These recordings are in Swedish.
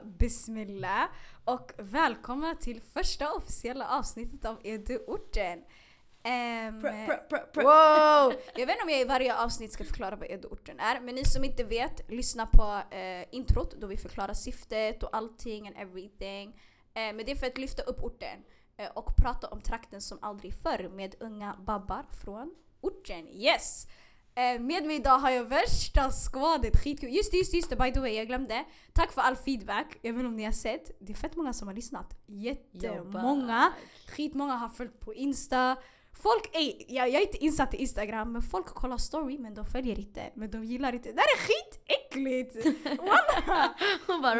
Så bismillah och välkomna till första officiella avsnittet av Eduorten. Um, wow! Jag vet inte om jag i varje avsnitt ska förklara vad Eduorten är, men ni som inte vet, lyssna på uh, introt då vi förklarar syftet och allting and everything. Uh, men det är för att lyfta upp orten uh, och prata om trakten som aldrig förr med unga babbar från orten. Yes! Eh, med mig idag har jag värsta skvadet, skitkul. Just det, just det, just det, by the way, jag glömde. Tack för all feedback. Jag vet inte om ni har sett. Det är fett många som har lyssnat. Jättemånga. Skitmånga har följt på Insta. Folk, ey, jag, jag är inte insatt i Instagram, men folk kollar story men de följer inte. Men de gillar inte. Det här är skitäckligt! Hon bara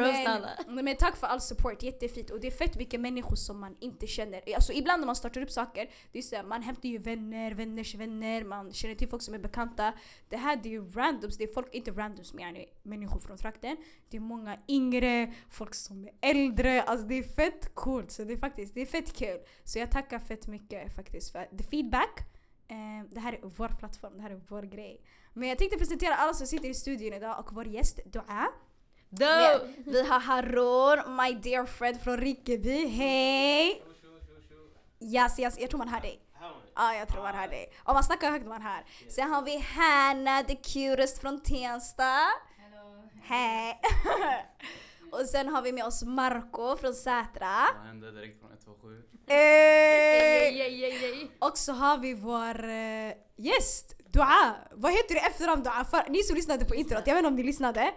men, men tack för all support, jättefint. Och det är fett mycket människor som man inte känner. Alltså ibland när man startar upp saker, det är så man hämtar ju vänner, vänners vänner, man känner till folk som är bekanta. Det här det är ju randoms, det är folk, inte randoms men yani, människor från trakten. Det är många yngre, folk som är äldre. Alltså det är fett coolt. Så det är faktiskt, det är fett kul. Så jag tackar fett mycket faktiskt för feedback. Eh, det här är vår plattform, det här är vår grej. Men jag tänkte presentera alla som sitter i studion idag och vår gäst Dua. Vi, vi har Harun, my dear friend från Rinkeby. Hej! Yes, yes, jag tror man hör dig. Ja, ah, jag tror man hör dig. Om man snackar högt man hör. Sen har vi Hanna, the cutest från Tensta. Hej! och sen har vi med oss Marco från Sätra. Vad hände direkt från 127? Hey. Och så har vi vår uh, gäst, Dua. Vad heter du efternamn Dua? För ni som lyssnade på introt, jag vet inte om ni lyssnade.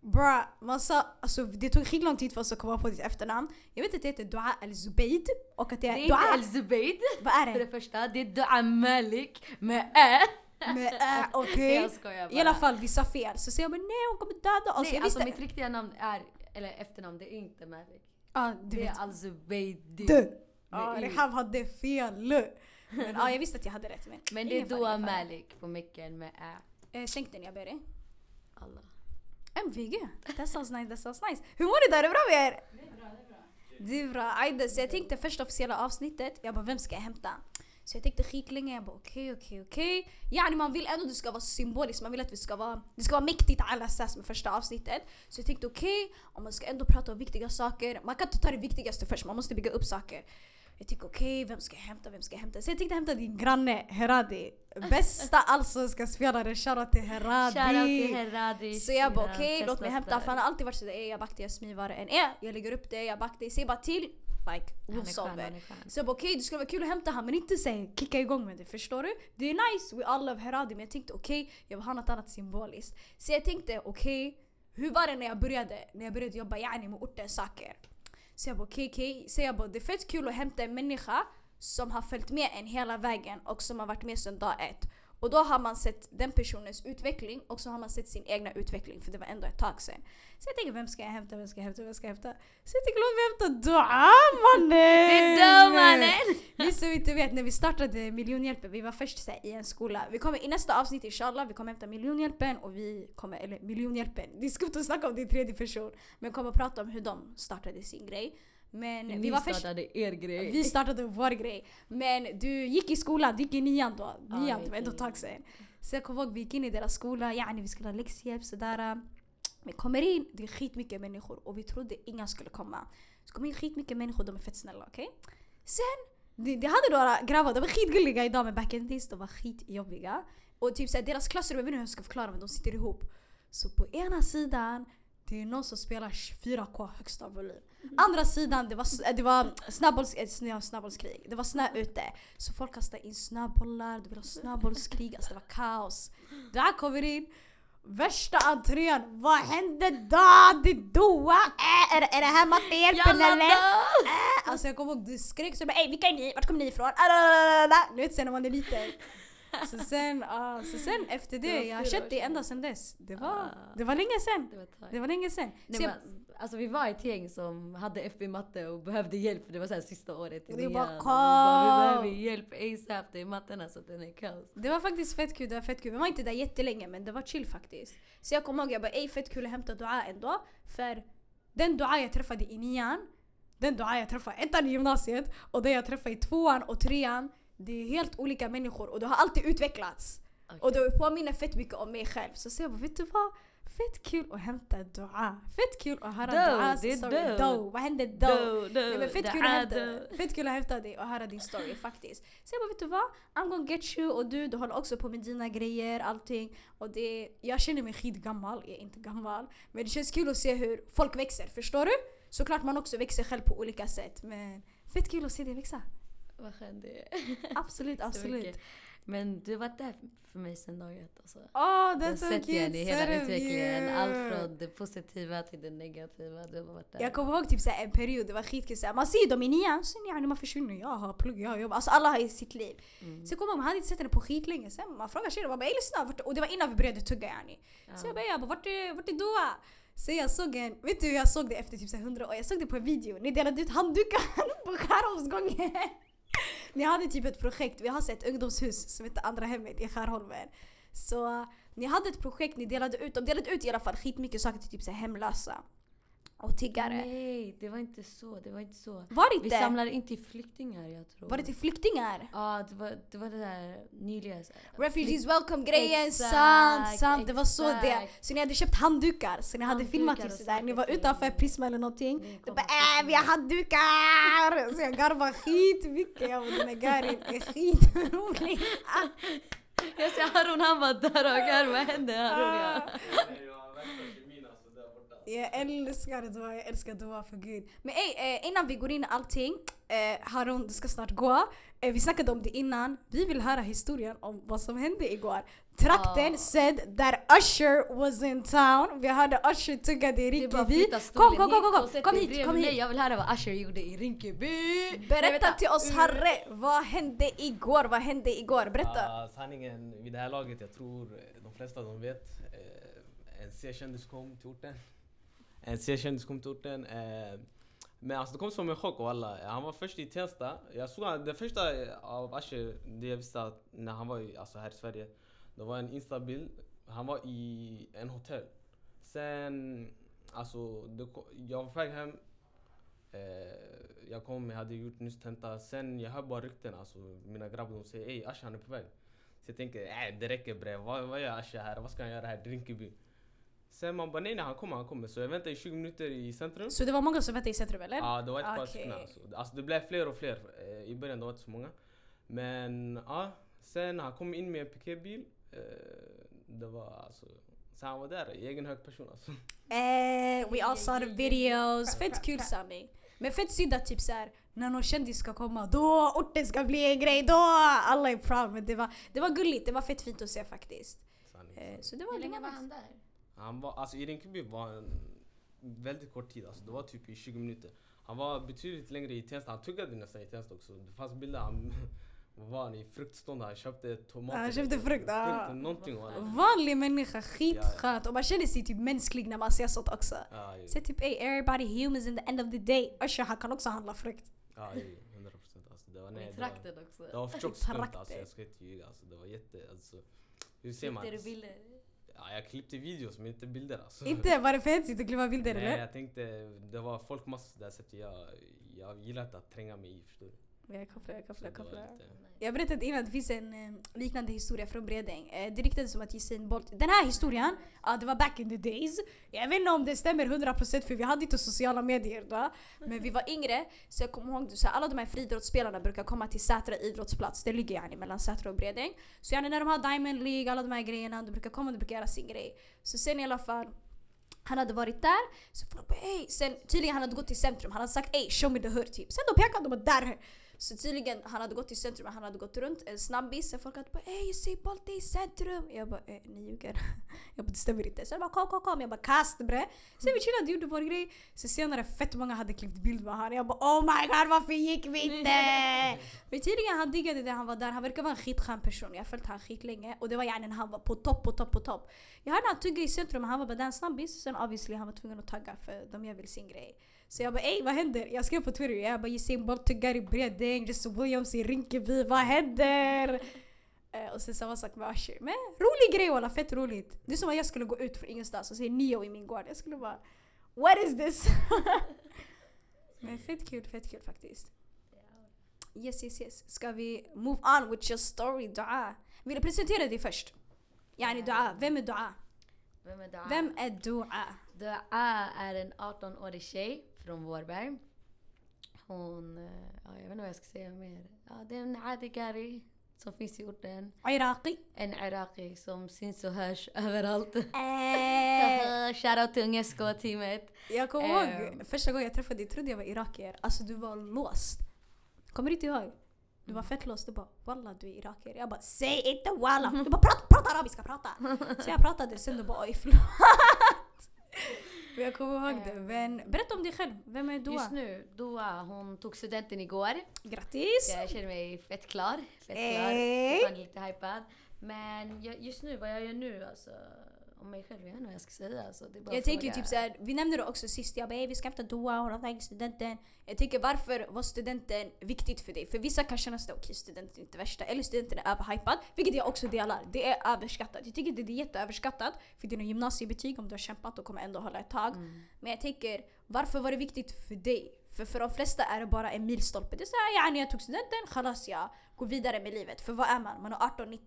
Bra, man sa, alltså, det tog skitlång tid för oss att komma på ditt efternamn. Jag vet att det heter Dua El-Zubeid och att det är Det är Dua. inte El-Zubeid. Vad är det? För det första, det är Dua Malik med Ä. Med Ä, okej. Okay. I alla fall, vi sa fel. Så säger jag men nej hon kommer döda oss. Nej, alltså mitt riktiga namn är, eller efternamn, det är inte Malik. Ah, det vet. är Al-Zubeidi. Ja, Rehab hade fel. Men ja, jag visste att jag hade rätt. Men, men det är Dua Malik på micken med Ä. Eh, sänk den jag ber dig. Allah. MVG. That sounds nice, that sounds nice. Hur mår du där? Är det bra med er? Det är bra, det är bra. Det är bra. Aida, så jag tänkte första officiella avsnittet, jag bara vem ska jag hämta? Så jag tänkte skitlänge, jag bara okej, okay, okej, okay, okej. Okay. Yani man vill ändå att det ska vara symboliskt, man vill att vi ska vara, det ska vara mäktigt alla sass med första avsnittet. Så jag tänkte okej, okay, om man ska ändå prata om viktiga saker, man kan inte ta det viktigaste först, man måste bygga upp saker. Jag tänkte okej, okay, vem ska jag hämta, vem ska jag hämta? Så jag tänkte hämta din granne Heradi. Bästa allsvenska-spelare, shoutout till Heradi. Shoutout till Heradi. Så jag bara okej, okay, låt mig hämta. För han har alltid varit sådär, jag backar, jag det än är. Jag lägger upp det, jag backar, jag säger bara till. Like, we'll solve it. Så jag bara okej, okay, det skulle vara kul att hämta honom men inte säga kicka igång med det, förstår du? Det är nice, we all love Heradi men jag tänkte okej, okay, jag vill ha något annat symboliskt. Så jag tänkte okej, okay, hur var det när jag började? När jag började jobba yani med ortens saker. Så jag bara okej, okay, okej. Så jag bara det är fett kul att hämta en människa som har följt med en hela vägen och som har varit med sedan dag ett. Och då har man sett den personens utveckling och så har man sett sin egna utveckling för det var ändå ett tag sedan. Så jag tänker vem ska jag hämta, vem ska jag hämta, vem ska jag hämta? Så jag tänker låt mig hämta Dua mannen! Mannen! Ni som inte vet, när vi startade miljonhjälpen, vi var först så här, i en skola. Vi kommer i nästa avsnitt inshallah, vi kommer hämta miljonhjälpen och vi kommer, eller miljonhjälpen, det är skumt att snacka om det i tredje person. Men kommer prata om hur de startade sin grej. Men vi, vi var startade först, er grej. Vi startade vår grej. Men du gick i skolan, du gick i nian då. Nian, det var ändå ett tag sedan. Så jag kommer ihåg, vi gick in i deras skola, yani vi skulle ha läxhjälp sådär. Vi kommer in, det är skitmycket människor och vi trodde inga skulle komma. Så kom in skitmycket människor, de är fett snälla, okej? Okay? Sen, det, det hade några grabbar, de var skitgulliga idag men back in days de var skitjobbiga. Och typ såhär, deras klassrum, jag vet inte hur jag ska förklara men de sitter ihop. Så på ena sidan, det är någon som spelar 4K högsta volym. Andra sidan, det var, det var snöbolls, eh, snö. Det var snö ute. Så folk kastade in snöbollar, det var snöbollskrig, alltså det var kaos. Där kommer in, värsta entrén. Vad hände då? Det Doa? Äh, är, är det här materielpen eller? Äh, alltså jag kommer ihåg, du skrek så jag bara ey vilka är ni? Vart kommer ni ifrån? Du vet sen när man är liten. Så sen, uh, så sen efter det, det jag har köpt det ända sen dess. Det var, uh, det var länge sen. Det var, det var länge sen. Nej, jag, alltså vi var ett gäng som hade FB matte och behövde hjälp för det var så här sista året i nian. Bara, vi, bara, vi behöver hjälp ASAP, det är matten alltså den är kaos. Det var faktiskt fett kul, det var fett kul. Vi var inte där jättelänge men det var chill faktiskt. Så jag kommer ihåg, jag bara ey fett kul att hämta dua ändå. För den dua jag träffade i nian, den dua jag träffade ettan i gymnasiet och den jag träffade i tvåan och trean det är helt olika människor och det har alltid utvecklats. Okay. Och det påminner fett mycket om mig själv. Så, så jag bara, vet du vad? Fett kul att hämta dua. Fett kul att höra Do, duas det är story. do. Do. Vad hände do? Do, do, Nej, men fett, kul att hämta, fett kul att hämta dig och höra din story faktiskt. Så jag bara, vet du vad? I'm gonna get you och du, du håller också på med dina grejer, allting. Och det, jag känner mig skitgammal, jag är inte gammal. Men det känns kul att se hur folk växer, förstår du? Såklart man också växer själv på olika sätt. Men fett kul att se dig växa. Vad skönt det är. Absolut, absolut. Men du har varit där för mig sedan dag ett. Alltså. Oh, Du har that's so sett igen cute, i hela utvecklingen. you. Allt från det positiva till det negativa. Du har varit där. Jag kommer ihåg typ såhär, en period, det var skitkul. såhär, Man ser dem i nian, sen yani, man försvinner. Jag har plugg, jag jobbar. Alltså alla har sitt liv. Mm. Jag kommer ihåg, man hade inte sett henne på skitlänge. Sen man frågade tjejerna, man bara lyssna. Och det var innan vi började tugga yani. Så jag bara, jag bara vart är, vart är Dua? Så jag såg en, vet du hur jag såg det efter typ 100 år? Jag såg det på en video. Ni delade ut handdukar på Skärholmsgången. Ni hade typ ett projekt, vi har sett ungdomshus som heter Andra hemmet i Skärholmen. Så eh, ni hade ett projekt, ni delade ut, de delade ut i alla fall skitmycket saker till typ så hemlösa. Och tiggare. Nej, det var inte så. Det var inte så. Var det Vi inte? samlade in till flyktingar jag tror. Var det till flyktingar? Ja, det var det, var det där nyligen. Refugees welcome grejen, Exakt, sant, sant. Det var så det. Så ni hade köpt handdukar, så ni hade Handdukar filmat typ sådär. Ni var utanför Prisma eller någonting. Du bara äh, vi har handdukar! Så jag garvade skitmycket. Jag bara den här är skitrolig. Jag ser Harun han var där och garvade. Vad hände Harun? Ja. Jag älskar Dua, jag älskar Dua för gud. Men ey, eh, innan vi går in i allting. Eh, Harun, du ska snart gå. Eh, vi snackade om det innan. Vi vill höra historien om vad som hände igår. Trakten Ah. said that Usher was in town. Vi hörde Usher tuggade i Det att Rinkeby. Kom, kom, kom, kom, kom, kom hit, kom hit. Jag vill höra vad Usher gjorde i Rinkeby. Berätta till oss Harre, vad hände igår? Vad hände igår? Berätta. Ah, sanningen, vid det här laget, jag tror de flesta de vet. Eh, en C-kändis kom till orten. Eh, en C-kändis kom till orten. Eh, men alltså det kom som en chock walla. alla. Han var först i Tensta. Jag såg han, det första eh, av Asher, det jag visste att när han var i, alltså här i Sverige. Det var en instabil. Han var i en hotell. Sen, alltså, det, jag var på väg hem. Eh, jag kom, jag hade gjort nyss tenta. Sen jag hör bara rykten, alltså mina grabbar de säger ey Asha han är på väg. Så jag tänker, äh, det räcker bre, vad, vad gör Asha här? Vad ska han göra här i Rinkeby? Sen man bara nej nej han kommer, han kommer. Så jag väntade i 20 minuter i centrum. Så det var många som väntade i centrum eller? Ja det var ett par stycken alltså. alltså. Det blev fler och fler. Eh, I början det var inte så många. Men ja, sen han kom in med en piketbil. Eh, det var alltså, så han var där i egen hög person alltså. Eh, we all saw the videos. Fett kul sanning. Men fett synd att typ såhär, när någon kändis ska komma, då orten ska bli en grej, då alla är proud. Men det var, det var gulligt, det var fett fint att se faktiskt. Sanning, Eh, sanning. så det var, Hur länge var han där? Han var, alltså i Rinkeby var en väldigt kort tid, alltså det var typ i 20 minuter. Han var betydligt längre i Tensta, han tuggade nästan i Tensta också. Det fanns bilder, han var han i fruktstånd, han köpte tomater. Han köpte frukt, ja. frukt någonting. Vanlig människa, skitskönt. Och man känner sig typ mänsklig när man ser sånt också. Ja, ju. Så typ ey, everybody humans in the end of the day. Usher han kan också handla frukt. Ja, 100 procent. Alltså, det var, nej, i det var, trakten också. det var för tjockt skumt alltså, jag ska inte ljuga. Alltså, det var jätte, alltså, hur ser man? Bilder? Ja, jag klippte videos men inte bilder alltså. Inte var det för hetsigt att klippa bilder Nej, eller? jag tänkte, det var folkmassor där så jag, jag gillar inte att tränga mig i förstår du. Jag kopplar, jag kopplar, jag kopplar. Jag berättade innan, det finns en eh, liknande historia från Bredäng. Eh, det ryktades som att Usain Bolt... Den här historien, ja det var back in the days. Jag vet inte om det stämmer 100% för vi hade inte sociala medier då. Men vi var yngre, så jag kommer ihåg här, alla de här friidrottsspelarna brukar komma till Sätra idrottsplats. Det ligger yani mellan Sätra och Bredäng. Så yani när de har Diamond League, alla de här grejerna, de brukar komma och de brukar göra sin grej. Så sen i alla fall han hade varit där, så folk bara ey. Sen tydligen han hade gått till centrum, han hade sagt ey show me the hood typ. Sen då pekade de bara där. Så tydligen han hade gått till centrum, han hade gått runt en snabbis. Sen folk hade bara ey ser Bolt är i centrum. Jag bara eh, ni ljuger. Jag bara det stämmer inte. Så jag bara kom kom kom. Jag bara kast bre. Sen vi chillade gjorde vår grej. Så senare fett många hade klippt bild med honom. Jag bara oh my god varför gick vi inte? Men tydligen han diggade det han var där. Han verkar vara en skitskön person. Jag har följt han skitlänge. Och det var yani när han var på topp, på topp, på topp. Jag hörde han tugga i centrum, han var bara den snabbis. Sen obviously han var tvungen att tagga för de gör väl sin grej. Så jag bara ey vad händer? Jag skrev på Twitter, jag bara Usain Bolt tuggar i Bredäng, Jesse Williams i Rinkeby, vad händer? Eh, och sen samma sak med Usher. Men rolig grej walla, fett roligt. Det är som att jag skulle gå ut från ingenstans och se Neo i min gård. Jag skulle bara What is this? Men fett kul, fett kul faktiskt. Yes, yes, yes. Ska vi move on with your story, Dua? Vill du presentera dig först? Yani Dua, vem är Dua? Vem är Dua? Vem är Dua? Dua är en 18-årig tjej från Vårberg. Hon, eh, ja, jag vet inte vad jag ska säga mer. Ja, det är en adigari som finns i orten. Iraqi? En iraki som syns och hörs överallt. Eh, Shoutout till Ungesko-teamet. jag kommer Ehm. ihåg första gången jag träffade dig trodde jag var irakier. Alltså du var låst. Kommer du inte ihåg? Du var fett låst. Du bara walla du är irakier. Jag bara säg inte walla. Du bara prata, prata arabiska, prata. Så jag pratade sen du bara oj förlåt. Men jag kommer ihåg det. Men berätta om dig själv. Vem är Dua? Just nu, Dua, hon tog studenten igår. Grattis! Jag känner mig fett klar. Fett klar. Fortfarande lite hypad. Men jag, just nu, vad jag gör nu alltså. Om mig själv, jag vet inte vad jag ska säga. Alltså, det är bara Jag tänker fråga. typ såhär, vi nämnde det också sist, jag bara "Ey, vi ska hämta Dua, hon har tagit studenten. Jag tänker varför var studenten viktigt för dig? För vissa kan känna sig okej studenten är inte värsta, eller studenten är överhypad. Vilket jag också delar, det är överskattat. Jag tycker det är jätteöverskattat för dina gymnasiebetyg om du har kämpat och kommer ändå hålla ett tag. Mm. Men jag tänker, varför var det viktigt för dig? För för de flesta är det bara en milstolpe. Det är såhär, yani jag tog studenten, khalas jag går vidare med livet. För vad är man? Man är 18-19.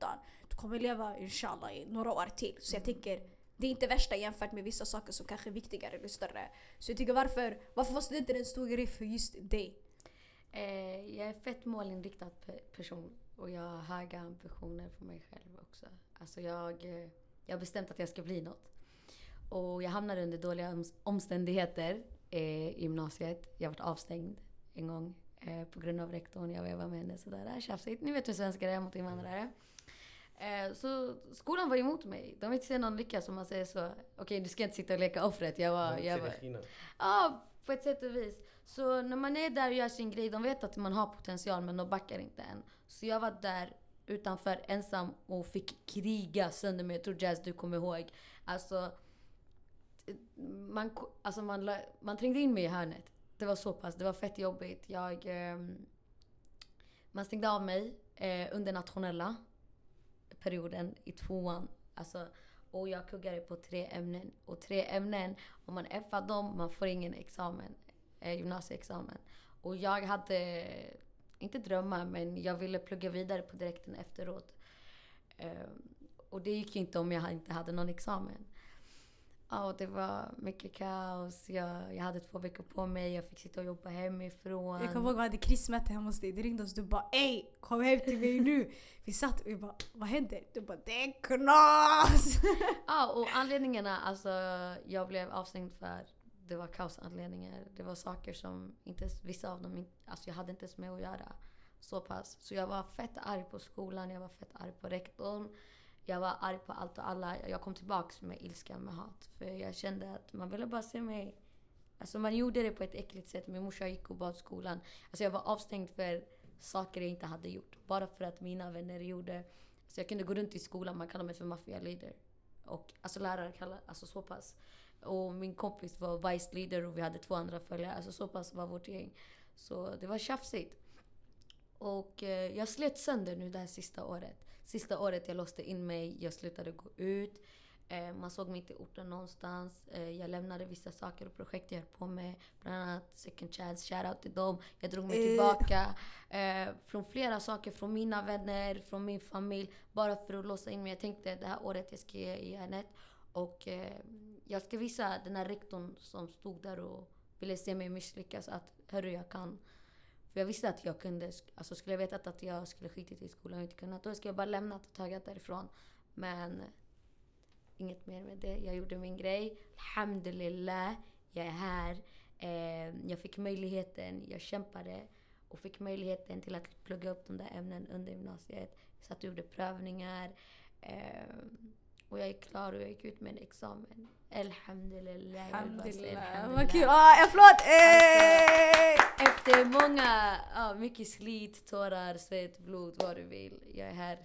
Du kommer leva inshallah i några år till. Så jag tänker, det är inte värsta jämfört med vissa saker som kanske är viktigare eller större. Så jag tycker varför, varför var studenten en stor grej för just dig? Eh, jag är fett målinriktad pe- person och jag har höga ambitioner för mig själv också. Alltså jag, eh, jag har bestämt att jag ska bli något. Och jag hamnade under dåliga oms- omständigheter eh, i gymnasiet. Jag varit avstängd en gång eh, på grund av rektorn. Jag vevade med henne sådär. Äh, Tjafsigt. Ni vet hur svenskar är mot invandrare. Eh, så skolan var emot mig. De vill inte se någon lyckas om man säger så. Okej, du ska inte sitta och leka offret. Jag var, jag var. Ja, på ett sätt och vis. Så när man är där och gör sin grej, de vet att man har potential men de backar inte än. Så jag var där utanför ensam och fick kriga sönder mig. Jag tror Jazz du kommer ihåg. Alltså, man, alltså man, man trängde in mig i hörnet. Det var så pass, det var fett jobbigt. Jag, ehm, man stängde av mig eh, under nationella perioden i tvåan. Alltså, och jag kuggade på tre ämnen. Och tre ämnen, om man Far dem, man får ingen examen. Eh, gymnasieexamen. Och jag hade, inte drömmar, men jag ville plugga vidare på direkten efteråt. Ehm, och det gick ju inte om jag inte hade någon examen. Ja, och det var mycket kaos. Jag, jag hade två veckor på mig. Jag fick sitta och jobba hemifrån. Jag kommer ihåg vi hade krismöte hemma hos dig. Du ringde oss du bara ey kom hem till mig nu. Vi satt och vi bara vad händer? Du bara det är knas! Ja, och anledningarna, alltså jag blev avstängd för det var kaosanledningar. Det var saker som inte, vissa av dem, alltså jag hade inte ens med att göra. Så pass. Så jag var fett arg på skolan, jag var fett arg på rektorn. Jag var arg på allt och alla. Jag kom tillbaks med ilska, med hat. För jag kände att man ville bara se mig. Alltså man gjorde det på ett äckligt sätt. Min morsa gick och bad skolan. Alltså jag var avstängd för saker jag inte hade gjort. Bara för att mina vänner gjorde. Så jag kunde gå runt i skolan, man kallade mig för mafia leader. Och alltså lärare kallade, alltså så pass. Och min kompis var vice leader och vi hade två andra följare. Alltså så pass var vårt gäng. Så det var tjafsigt. Och eh, jag slet sönder nu det här sista året. Sista året jag låste in mig, jag slutade gå ut. Eh, man såg mig inte i orten någonstans. Eh, jag lämnade vissa saker och projekt jag höll på med. Bland annat Second Chance, shoutout till dem. Jag drog mig Eh. tillbaka. Från flera saker, från mina vänner, från min familj. Bara för att låsa in mig. Jag tänkte det här året jag ska ge järnet. Och jag ska visa den här rektorn som stod där och ville se mig misslyckas att hörru jag kan. För jag visste att jag kunde, alltså skulle jag vetat att jag skulle skitit i skolan och inte kunnat, då skulle jag bara lämnat och tagit därifrån. Men inget mer med det. Jag gjorde min grej. Alhamdulillah, jag är här. Eh, jag fick möjligheten, jag kämpade och fick möjligheten till att plugga upp de där ämnen under gymnasiet. Jag satt och gjorde prövningar. Eh, och jag är klar och jag gick ut med en examen. Alhamdulillah. Alhamdulillah. Vad kul! Ah, applåd! Ey! Efter många, ja, mycket slit, tårar, svett, blod, vad du vill. Jag är här.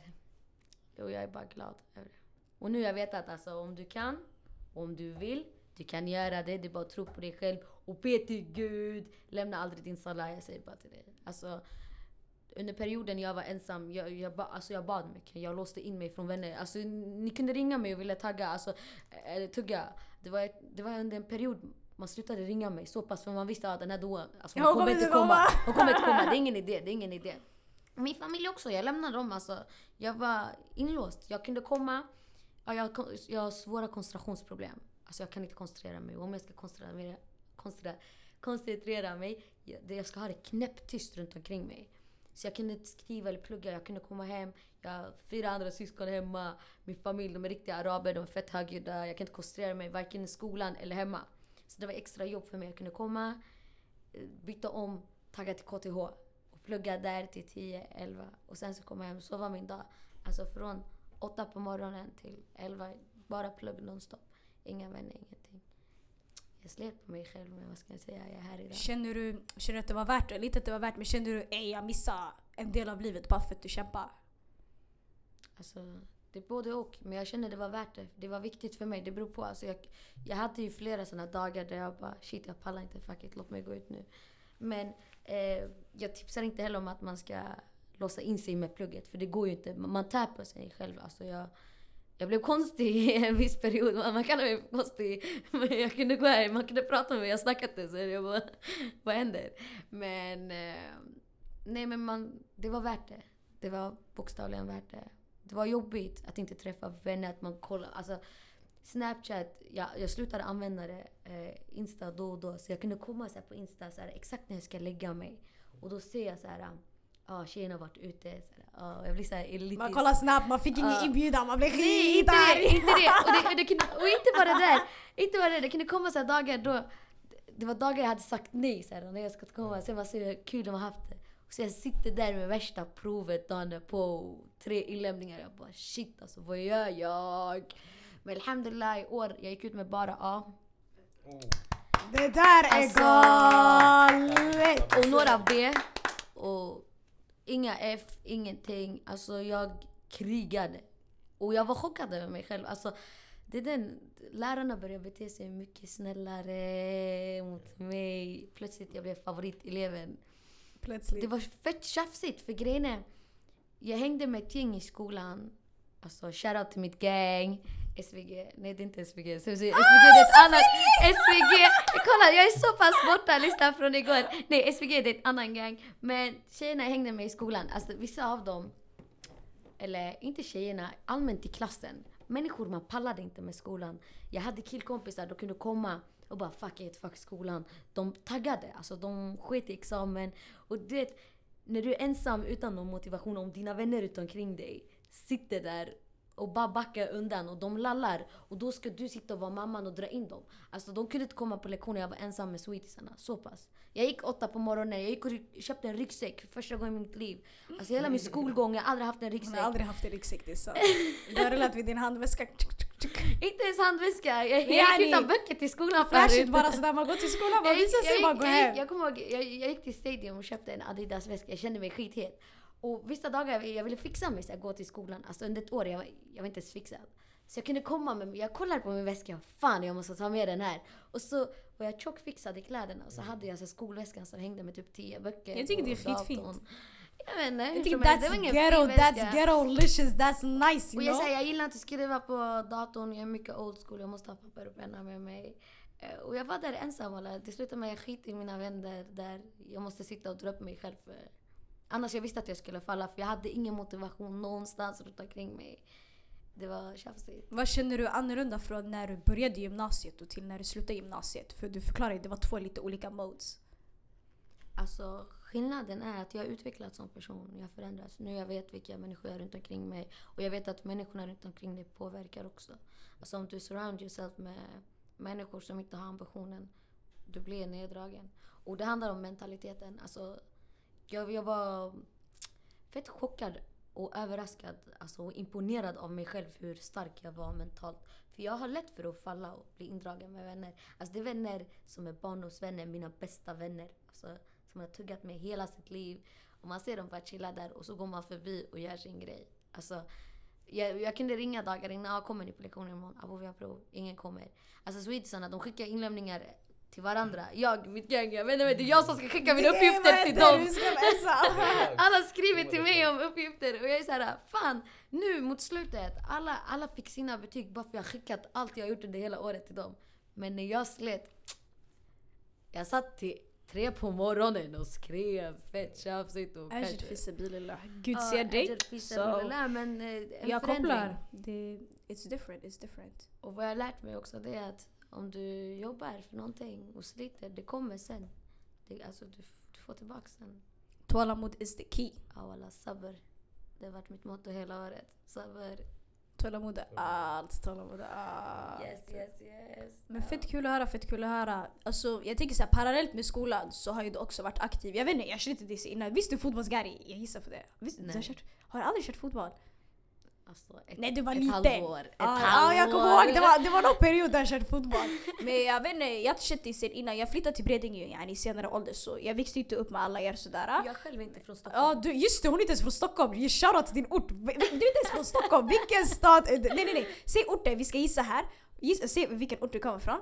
Och jag är bara glad över det. Och nu jag vet att alltså, om du kan, om du vill, du kan göra det. Det är bara att tro på dig själv och be till Gud. Lämna aldrig din salah, jag säger bara till dig. Alltså, under perioden jag var ensam, jag, jag, ba, alltså jag bad mycket. Jag låste in mig från vänner. Alltså, ni kunde ringa mig och ville tagga, alltså, eller tugga. Det var, det var under en period man slutade ringa mig så pass för man visste att den här doan, alltså, hon kommer inte komma. komma. Hon kommer inte komma, det är ingen idé, det är ingen idé. Min familj också, jag lämnade dem alltså. Jag var inlåst. Jag kunde komma, Ja, jag, jag har svåra koncentrationsproblem. Alltså jag kan inte koncentrera mig. Om jag ska koncentrera mig, koncentrera, koncentrera mig jag ska ha det knäpptyst runt omkring mig. Så jag kunde inte skriva eller plugga. Jag kunde komma hem. Jag har fyra andra syskon hemma. Min familj, de är riktiga araber. De är fett högljudda. Jag kan inte koncentrera mig varken i skolan eller hemma. Så det var extra jobb för mig. Jag kunde komma, eh, byta om, tagga till KTH och plugga där till 10, 11 och sen så komma hem. Så var min dag. Alltså från 8 på morgonen till 11, bara plugg nonstop. Inga vänner, ingenting. Jag slet på mig själv men vad ska jag säga, jag är här idag. Känner du, känner du att det var värt det? Lite att det var värt men känner du ej jag missade en del av livet bara för att du kämpar? Alltså, det är både och. Men jag kände det var värt det. Det var viktigt för mig. Det beror på. Alltså jag, jag hade ju flera sådana dagar där jag bara shit jag pallar inte, fuck it, låt mig gå ut nu. Men eh, jag tipsar inte heller om att man ska låsa in sig med plugget. För det går ju inte. Man tär på sig själv. Alltså jag, jag blev konstig i en viss period. Man kallar mig konstig. Men jag kunde gå här, man kunde prata med mig, jag snackade inte. Så jag bara, vad händer? Men, eh, nej men man, det var värt det. Det var bokstavligen värt det. Det var jobbigt att inte träffa vänner, att man kollar. Alltså, Snapchat, jag, jag slutade använda det. Eh, Insta då och då. Så jag kunde komma så här på Insta så här, exakt när jag ska lägga mig. Och då ser jag så här, ah, tjejerna har varit ute. Så ah, jag blir så här elitisk. Man kollar snabbt, man fick ingen Ja. inbjudan, man blev Nej, inte det! skitarg! Inte det. Och, det, det kunde, och inte bara det där. Inte bara det. Det kunde komma så dagar då... Det var dagar jag hade sagt nej så här, när jag ska komma. Sen var det så kul de har haft det. Och så jag sitter där med värsta provet dagen på tre inlämningar. Jag bara shit alltså, vad gör jag? Men alhamdulillah i år, jag gick ut med bara A. Oh. Det där är Alltså- galet! Och några B. Och inga F, ingenting. Alltså jag krigade. Och jag var chockad över mig själv. Alltså, det är den, lärarna började bete sig mycket snällare mot mig. Plötsligt jag blev favoriteleven. Plötsligt. Det var fett tjafsigt för grejen är, jag hängde med ett gäng i skolan. Alltså shoutout till mitt gang. SVG, nej det är inte SVG. SVG, SVG det är ett annat. SVG, kolla jag är så pass borta listan från igår. Nej SVG det är ett annan gang. Men tjejerna hängde med i skolan, alltså vissa av dem, eller inte tjejerna, allmänt i klassen. Människor man pallade inte med skolan. Jag hade killkompisar, de kunde komma och bara fuck it, fuck skolan. De taggade, alltså de sket i examen. Och du vet, när du är ensam utan någon motivation, om dina vänner runt omkring dig sitter där och bara backar undan och de lallar. Och då ska du sitta och vara mamman och dra in dem. Alltså de kunde inte komma på lektioner, jag var ensam med sweetisarna. Så pass. Jag gick åtta på morgonen, jag gick och köpte en ryggsäck för första gången i mitt liv. Alltså hela min skolgång, jag har aldrig haft en Hon ryggsäck. har aldrig haft en ryggsäck, det är sant. Du har rullat vid din handväska. Inte ens handväska. Jag, gick utan böcker till skolan Flashigt bara sådär, man går till skolan, man visar sig jag, bara gick- gå jag, gick- hem. jag kommer ihåg, jag, jag gick till Stadium och köpte en Adidas väska. Jag kände mig skithet. Och vissa dagar jag, ville fixa mig så jag gå till skolan. Alltså under ett år, jag, var- jag var inte ens fixad. Så jag kunde komma med, jag kollade på min väska, fan jag måste ta med den här. Och så var jag tjockfixad i kläderna och så hade jag så här skolväskan som hängde med typ 10 böcker. Jag tycker det är och skitfint. Jag vet inte, Jag tycker helst, det that's var ingen ghetto, väska. that's that's nice Och you jag, know? säger, jag gillar inte att skriva på datorn, jag är mycket old school, jag måste ha papper och penna med mig. Eh, Och jag var där ensam alla. Det slutade med att jag skit i mina vänner där jag måste sitta och dra upp mig själv. För annars jag visste att jag skulle falla för jag hade ingen motivation någonstans runt omkring mig. Det var tjafsigt. Vad känner du annorlunda från när du började gymnasiet och till när du slutade gymnasiet? För du förklarade att det var två lite olika modes. Alltså skillnaden är att jag har utvecklats som person. Jag har förändrats. Nu jag vet vilka människor jag har runt omkring mig. Och jag vet att människorna runt omkring dig påverkar också. Alltså om du surround yourself med människor som inte har ambitionen. Du blir neddragen. Och det handlar om mentaliteten. Alltså, jag, jag var fett chockad och överraskad alltså, och imponerad av mig själv hur stark jag var mentalt. För jag har lätt för att falla och bli indragen med vänner. Alltså det är vänner som är barndomsvänner, mina bästa vänner. Alltså, som har tuggat med hela sitt liv. Och man ser dem bara chilla där och så går man förbi och gör sin grej. Alltså, jag, jag kunde ringa dagar innan, ah, kommer ni på lektionen imorgon? Abo vi har prov, ingen kommer. Alltså swedisarna, de skickar inlämningar till varandra. Jag, mitt gang, jag inte, det är jag som ska skicka mina uppgifter till dem. Alla skriver till mig om uppgifter och jag är såhär, fan nu mot slutet, alla, alla fick sina betyg bara för jag har skickat allt jag gjort under hela året till dem. Men när jag slet, jag satt till tre på morgonen och skrev fett tjafsigt och Ajit fisabilillah. Gud ser dig. Men eh, Jag kopplar. Det, it's different, it's different. Och vad jag har lärt mig också det är att om du jobbar för någonting och sliter, det kommer sen. Det, alltså du, du får tillbaka sen. Tålamod is the key. Ja alla sabr. Det har varit mitt motto hela året. Sabr. Tålamod är allt, tålamod är allt. Yes, yes, yes. Men fett kul att höra, fett kul att höra. Alltså, jag tänker så här, parallellt med skolan så har ju du också varit aktiv. Jag vet inte, jag kände inte det innan. Visst du är fotbollsgary? Jag gissar på det. Visst, du har, kört, har du aldrig kört fotboll? Alltså, ett, Nej, du var ett liten. halvår. Ett Ja, halvår. ja, jag kommer ihåg, det var, det var någon period där jag körde fotboll. Men jag vet inte, jag inte känt det sen innan. Jag flyttade till Bredinge yani, i senare ålder så jag växte inte upp med alla er sådär. Jag är själv inte från Stockholm. Ja du, just det hon är inte ens från Stockholm. Shoutout till din ort. Du är inte ens från Stockholm. Vilken stad? är det? Nej nej nej. Säg orten, vi ska gissa här. Gissa, säg vilken ort du kommer ifrån.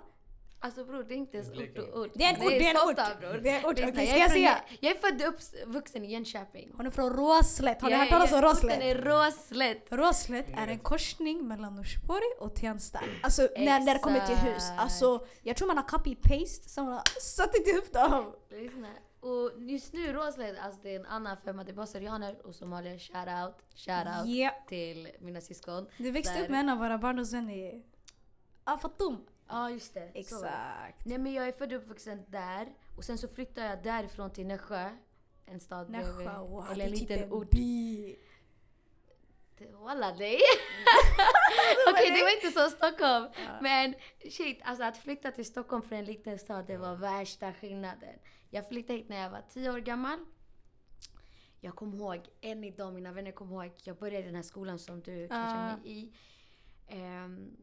Alltså bror det är inte ens ort och ort. Det är en ort, det är en ort. Det är en ort. Okej, jag, ska jag säga? jag, jag är född och vuxen i Jönköping. Hon är från Råslätt. Har ni Jag hört är- talas om Orten Råslätt? är Råslätt. Råslätt är en korsning mellan Norsborg och Tensta. Alltså när, när det kommer till hus. Alltså jag tror man har copy-paste som man har satt ihop dem. Lyssna. Och just nu Råslätt, alltså det är en annan femma. Det är bara syrianer och somalier. Shout out, shout out Yeah. till mina syskon. Du växte Där- upp med en av våra barndomsvänner. Ah, Fatum. Ja just det. så. Exakt. Nej men jag är född och uppvuxen där. Och sen så flyttade jag därifrån till Nässjö. En stad Nässjö, bredvid. wow. Eller en typ liten en ort. by. Walla dig! Okej det var inte så Stockholm. Men shit, alltså att flytta till Stockholm från en liten stad det var värsta skillnaden. Jag flyttade hit när jag var 10 år gammal. Jag kommer ihåg, än idag, mina vänner kommer ihåg, jag började i den här skolan som du kanske är med i. Ehm,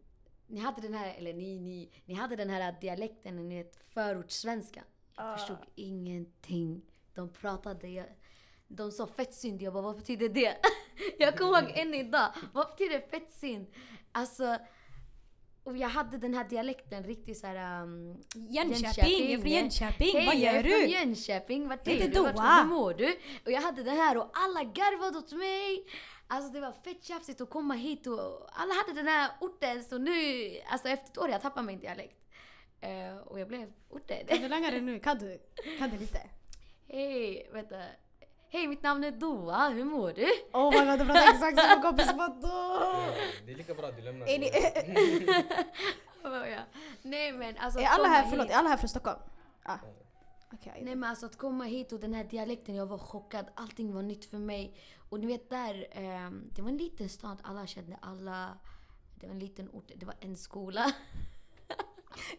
ni hade den här, eller ni, ni, ni hade den här dialekten, ni vet förortssvenska. Jag Ah. förstod ingenting. De pratade, de sa fettsynd, jag bara vad betyder det? jag kommer ihåg än idag, vad betyder fettsynd? Alltså, och jag hade den här dialekten riktigt såhär... Um, Jönköping, jag är från Jönköping. Vad Hej, jag gör är från du? Jönköping. Vart är du? Vart, hur mår du? Och jag hade den här och alla garvade åt mig. Alltså det var fett tjafsigt att komma hit och alla hade den här orten så nu, alltså efter ett år jag tappade min dialekt. Eh, och jag blev orten. Kan du langa det nu? Kan du? Kan du lite? Hej, vänta. Hej, mitt namn är Doa. Hur mår du? Oh my god, du pratar exakt som en kompis Fatto! Det är lika bra att du lämnar Är, ni, var jag? Nej men alltså är alla här, hit- förlåt, är alla här från Stockholm? Ah. Okej. Nej men alltså att komma hit och den här dialekten, jag var chockad. Allting var nytt för mig. Och ni vet där, ehm, det var en liten stad, alla kände alla. Det var en liten ort, det var en skola.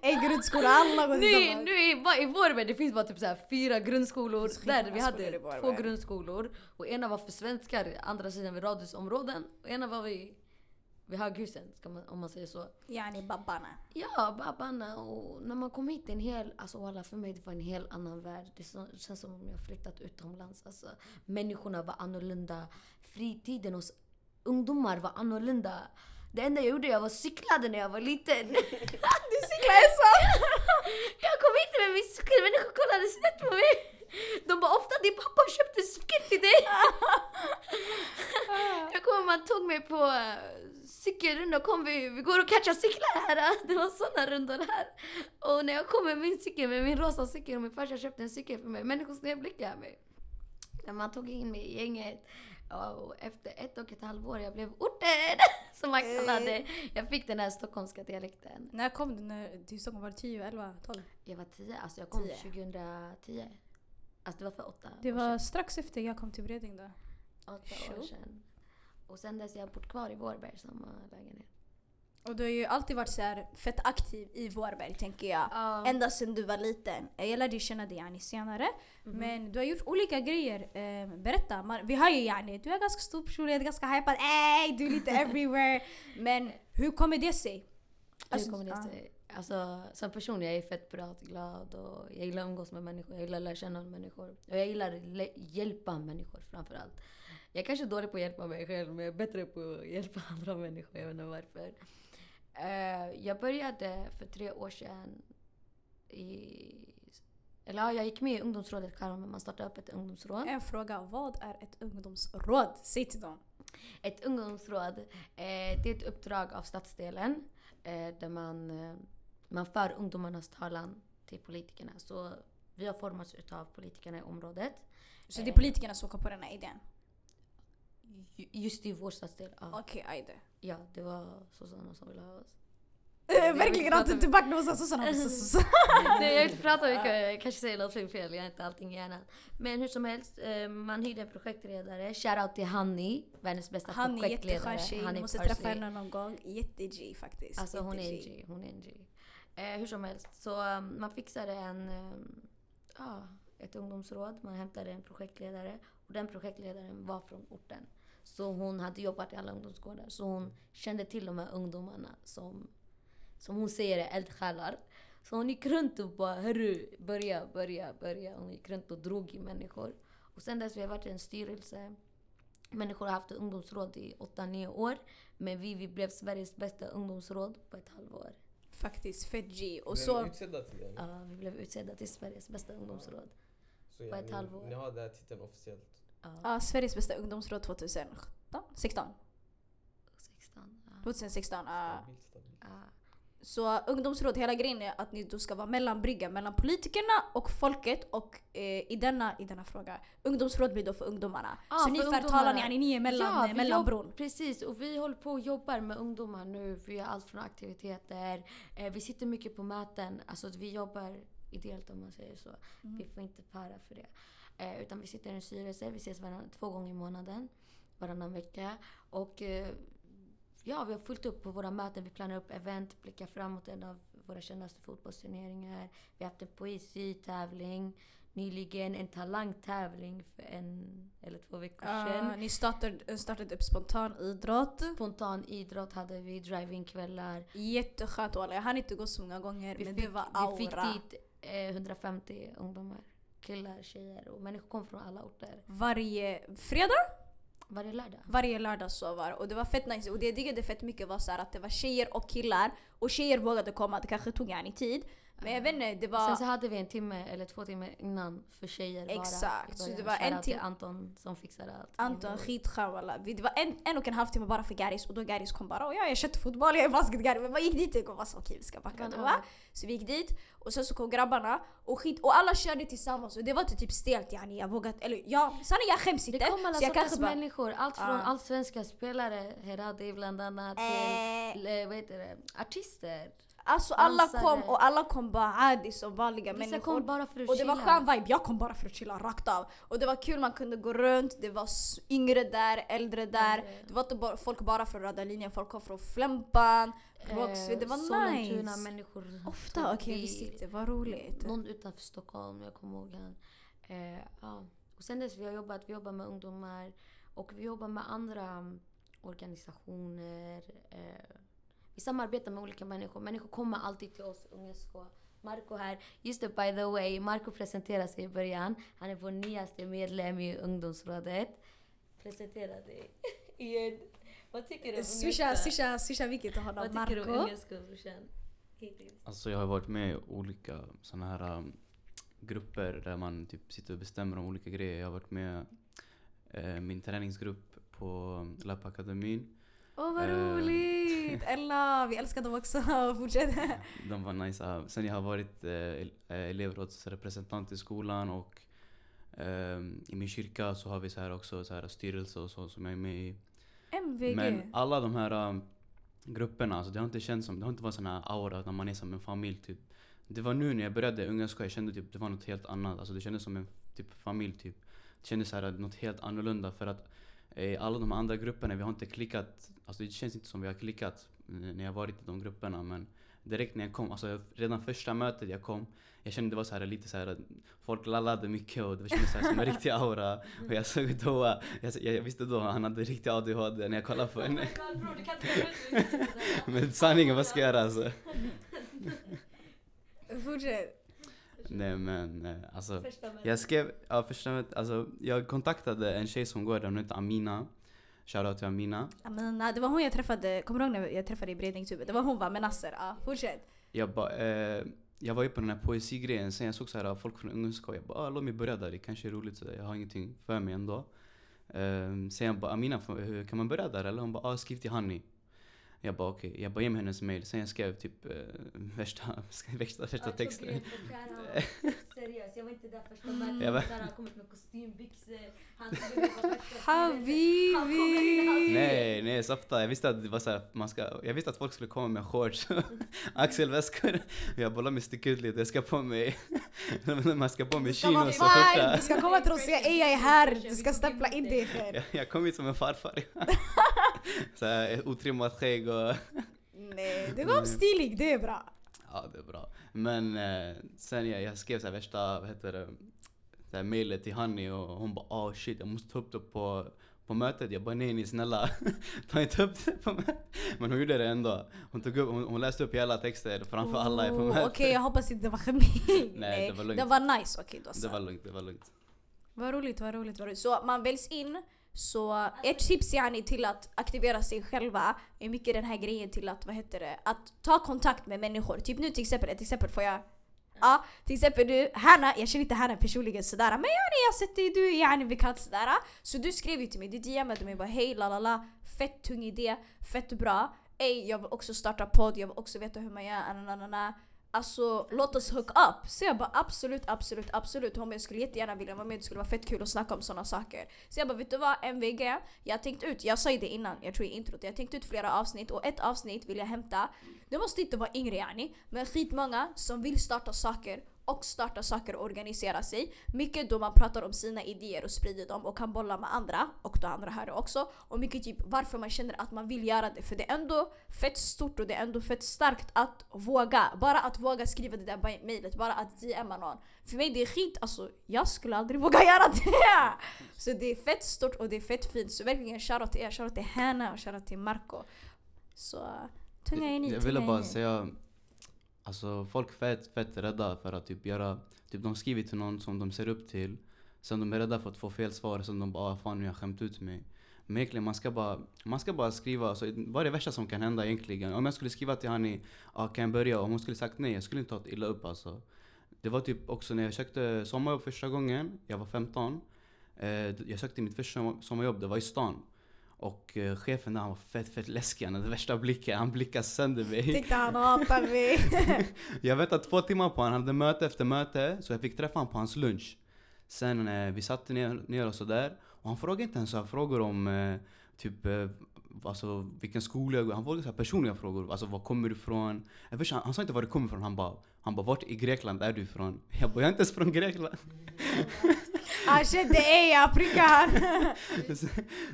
En grundskola, alla går nu, nu i, i Vårberg, det finns bara typ så fyra grundskolor. Där vi hade två grundskolor. Och ena var för svenskar, andra sidan vid radhusområden. Och ena var vid, vid höghusen, man, om man säger så. Yani babbarna. Ja, babbarna. Och när man kom hit, en hel, alltså alla för mig det var en helt annan värld. Det känns som om jag flyttat utomlands. Alltså, människorna var annorlunda. Fritiden hos ungdomar var annorlunda. Det enda jag gjorde, jag var cyklade när jag var liten. Du cyklar ensam! jag kom hit med min cykel, människor kollade snett på mig. De bara ofta din pappa köpte cykel till dig. jag kommer man tog mig på uh, cykelrunda och kom vi, vi går och catchar cyklar här. Det var såna rundor här. Och när jag kom med min cykel, med min rosa cykel och min farsa köpte en cykel för mig, människor snedblickade mig. När man tog in mig i gänget och efter ett och ett halvår jag blev orten som man kallade. Jag fick den här stockholmska dialekten. När kom du när, till Stockholm? Var det 10, 11, 12? Jag var 10, alltså jag kom 10. 2010. Alltså det var för åtta Det år var sedan. strax efter jag kom till Bredäng då. Åtta år sedan. Och sen dess har jag bott kvar i Vårberg, samma lägenhet. Och du har ju alltid varit så här fett aktiv i Vårberg tänker jag. Ja. Ända sedan du var liten. Jag lärde känna dig yani, senare. Mhm. Men du har gjort olika grejer. Eh, berätta. Man, vi har ju yani, du är ganska stor personlighet, ganska hypad. Ey, du är lite everywhere. Men hur kommer det sig? Alltså, kommer det sig? Alltså, som person jag är fett pratglad och jag gillar att umgås med människor, jag gillar att lära känna människor. Och jag gillar att hjälpa människor framförallt. Jag är kanske dålig på att hjälpa mig själv men jag är bättre på att hjälpa andra människor, jag vet inte varför. Eh, jag började för tre år sedan i... Eller ja, jag gick med i ungdomsrådet Karon, man startade upp ett ungdomsråd. En fråga, vad är ett ungdomsråd? Säg till dem. Ett ungdomsråd, eh, det är ett uppdrag av stadsdelen eh, där man, eh, man för ungdomarnas talan till politikerna. Så vi har formats utav politikerna i området. Så det är politikerna som kom på den här idén? Ju- Just i vår stadsdel, ja. Okej, ajde. Ja, det var sossarna som ville ha oss. Eh, Verkligen inte tillbaka sa sossarna. Nej jag vill inte prata mycket, jag kanske säger något fel, jag har inte allting i hjärnan. Men hur som helst, eh, man hyrde en projektledare. Shoutout till Hanni, världens bästa Han är projektledare. jätteskön tjej, Hanni ni måste träffa henne någon gång. Jätte-G faktiskt. Alltså hon är en. G, hon är en G. Eh, hur som helst, så um, man fixade en, um, ah, ett ungdomsråd, man hämtade en projektledare och den projektledaren var från orten. Så hon hade jobbat i alla ungdomsgårdar, så hon kände till de här ungdomarna som, som hon säger är eldsjälar. Så hon gick runt och bara hörru, börja, börja, börja. Hon gick runt och drog i människor. Och sen dess vi har varit i en styrelse. Människor har haft ungdomsråd i 8-9 år. Men vi, vi blev Sveriges bästa ungdomsråd på ett halvår. Faktiskt fett G. Och Blev så... ni utsedda till det? Ja, vi blev utsedda till Sveriges bästa ungdomsråd. Så på ett ni, halvår. Ni har den här titeln officiellt? Ja, Ja, Sveriges bästa ungdomsråd 2017? 16? 16. Ja. 2016. ja. Stabilt, stabilt. Så ungdomsråd, hela grejen är att ni då ska vara mellanbrygga mellan politikerna och folket och eh, i, denna, i denna fråga, ungdomsråd blir då för ungdomarna. Ja, så ni för förtalar ungdomarna. ni, ni är mellan, Ja, mellanbron. Precis, och vi håller på och jobbar med ungdomar nu. Vi gör allt från aktiviteter. Eh, vi sitter mycket på möten. Alltså vi jobbar ideellt om man säger så. Mm. Vi får inte para för det. Eh, utan vi sitter i en styrelse. Vi ses varann, två gånger i månaden. Varannan vecka. Och eh, ja, vi har fullt upp på våra möten. Vi planerar upp event, blickar framåt en av våra kändaste fotbollsturneringar. Vi har haft en poesitävling. Nyligen en talangtävling för en eller två veckor sedan. Ja, ni startade, startade upp spontan idrott. Spontan idrott hade vi, drive-in-kvällar. Jätteskönt walla. Jag hann inte gå så många gånger Vi men fick, det var aura. vi fick dit eh, 150 ungdomar. Killar, tjejer och människor kom från alla orter. Varje fredag, varje lördag. varje lördag så var det. Och det var fett nice. Och det jag diggade fett mycket var så här att det var tjejer och killar. Och tjejer vågade komma, det kanske tog yani tid. Men jag vet inte, det var... Sen så hade vi en timme eller två timmar innan för tjejer bara. Exakt, så det var en Shoutout till tim- Anton som fixade allt. Anton skitskön Det var en, en och en halv timme bara för Garis och då Garis kom bara och ja, jag köpte fotboll, jag är basketgari. Men man gick dit och var så okej vi ska backa då va? Så vi gick dit och sen så kom grabbarna och skit och alla körde tillsammans och det var inte typ stelt yani. Jag vågat, eller ja, sanningen jag skäms Det inte. kom alla sorters bara... människor. Allt från Ja. allsvenska spelare, Heradi bland annat, till Eh, eh, vad heter det, artister. Alltså alla dansare. kom och alla kom bara adi som vanliga Vissa människor. kom bara för att Och det var skön vibe, jag kom bara för att chilla rakt av. Och det var kul, man kunde gå runt, det var yngre där, äldre där. Äldre. Det var inte bara, folk bara från röda linjen, folk kom från Flämpan, Rågsved. Eh, Det var Sollentuna nice. människor. Ofta, okej vi- visst gick det, vad roligt. Någon utanför Stockholm, jag kommer ihåg han. Eh, ja. Och sen dess vi har jobbat, vi jobbar med ungdomar och vi jobbar med andra um, organisationer. Eh, vi samarbetar med olika människor. Människor kommer alltid till oss, Ungesko. Marco här. Just det, by the way, Marco presenterar sig i början. Han är vår nyaste medlem i ungdomsrådet. Presentera dig igen. Vad tycker du om Swisha, swisha, swisha vilket till honom, Vad tycker du om Marco. Ungesko brorsan? Alltså jag har varit med i olika såna här um, grupper där man typ sitter och bestämmer om olika grejer. Jag har varit med eh, min träningsgrupp på um, Lappakademin. Åh vad Eh. roligt! Ella, vi älskar dem också. Fortsätt. De var nice. Sen jag har varit eh, eh, elevrådsrepresentant i skolan och ehm, i min kyrka så har vi så här också så här styrelse och så som jag är med i. MVG. Men alla de här um, grupperna, alltså det har inte känts som, det har inte varit sån här aura när man är som en familj typ. Det var nu när jag började Unga Ska, jag kände typ det var något helt annat. Alltså det kändes som en typ familj typ. Det kändes så här, något helt annorlunda för att alla de andra grupperna, vi har inte klickat. Alltså det känns inte som vi har klickat eh, när jag varit i de grupperna men direkt när jag kom, alltså redan första mötet jag kom jag kände det var så här lite så här att folk lallade mycket och det kändes så här som en riktig aura. Och jag såg då, jag, jag visste då han hade riktig ADHD när jag kollade på henne. Men sanningen, vad ska jag göra alltså? Fortsätt. Nej men eh, alltså. Första mötet. Jag skrev, ja första mötet, alltså jag kontaktade en tjej som går där, hon heter Amina. Shoutout till Amina. Amina, det var hon jag träffade, kommer du ihåg när jag träffade i Bredningshuvudet? Det var hon va, med Nasser? Ja, fortsätt. Jag bara, eh, jag var ju på den här poesigrejen, sen jag såg så här folk från ungdomsskolan. Jag bara, ah, låt mig börja där, det kanske är roligt. Så jag har ingenting för mig ändå. Um, sen jag bara, Amina, kan man börja där eller? Hon bara, ah, skriv till Hanni. Jag bara okej, jag bara ge mig hennes mail. Sen jag skrev typ eh, värsta, värsta, värsta texten. seriöst, jag var inte där första mötet. Jag vet. Där han kommit med kostymbyxor. Han första Habibi. Han in, Nej, nej softa. Jag visste att det var så här, man ska, jag visste att folk skulle komma med shorts och axelväskor. Jag bara, låt mig sticka ut lite. Jag ska på mig, man ska på mig chinos och skjorta. Du ska komma till oss och säga ej jag är här. Du ska stämpla in dig för. Jag, jag kom hit som en farfar. så här, otrimmat skägg och Nej, du kom stilig. Det är bra. Ja, det är bra. Men eh, sen jag, jag skrev så värsta, vad heter det, så här mejlet till Hanni och hon bara oh shit jag måste ta upp det på, på mötet. Jag bara nej nej snälla ta inte upp det på mötet. Men hon gjorde det ändå. Hon, tog upp, hon, hon läste upp hela texter framför alla på Oh, mötet. Okej, jag hoppas inte det var skämmigt. Nej, det var lugnt. Det var nice. Okej då Det så. var lugnt, det var lugnt. Vad roligt, vad roligt, vad roligt. Så man väljs in. Så ett tips yani till att aktivera sig själva är mycket den här grejen till att, vad heter det, att ta kontakt med människor. Typ nu till exempel, ett exempel får jag Ja, till exempel du, Hanna, jag känner inte Hanna personligen sådär men yani jag har sett dig, du är yani bekant sådär. Så du skrev ju till mig, du DMade mig bara hej la la la, fett tung idé, fett bra. Ey jag vill också starta podd, jag vill också veta hur man gör, ananana. Alltså låt oss hook up. Så jag bara absolut, absolut, absolut. Hon bara, jag skulle jättegärna vilja vara med, det skulle vara fett kul att snacka om sådana saker. Så jag bara vet du vad MVG, jag har tänkt ut, jag sa ju det innan, jag tror i introt, jag har tänkt ut flera avsnitt och ett avsnitt vill jag hämta. Det måste inte vara yngre yani, men skitmånga som vill starta saker och starta saker och organisera sig. Mycket då man pratar om sina idéer och sprider dem och kan bolla med andra och då andra här också. Och mycket typ varför man känner att man vill göra det. För det är ändå fett stort och det är ändå fett starkt att våga. Bara att våga skriva det där mejlet, bara att DMa någon. För mig det är skit, alltså jag skulle aldrig våga göra det. Så det är fett stort och det är fett fint. Så verkligen shoutout till er, shoutout till Hanna och shoutout till Marco. Så tunga är ni, Jag ville bara säga, alltså folk är fett, fett rädda för att typ göra, typ de skriver till någon som de ser upp till. Sen de är rädda för att få fel svar, sen de bara ah, fan nu har jag skämt ut mig. Men egentligen man ska bara, man ska bara skriva, alltså, vad är det värsta som kan hända egentligen? Om jag skulle skriva till Hani, ah, kan jag börja? Om hon skulle sagt nej, jag skulle inte tagit illa upp alltså. Det var typ också när jag sökte sommarjobb första gången, jag var 15. Eh, jag sökte mitt första sommarjobb, det var i stan. Och eh, chefen där han var fett fett läskig, han hade värsta blicken, han blickade sönder mig. Tyckte han hatar mig. Jag väntade två timmar på honom, han hade möte efter möte, så jag fick träffa honom på hans lunch. Sen eh, vi satte ner, ner och sådär, och han frågade inte ens så frågor om eh, typ eh, alltså, vilken skola jag går Han frågade så personliga frågor, alltså var kommer du ifrån? Jag vet, han, han sa inte var du kommer ifrån, han bara, han bara vart i Grekland är du ifrån? Jag bara, jag är inte ens från Grekland. Han jag prickade han.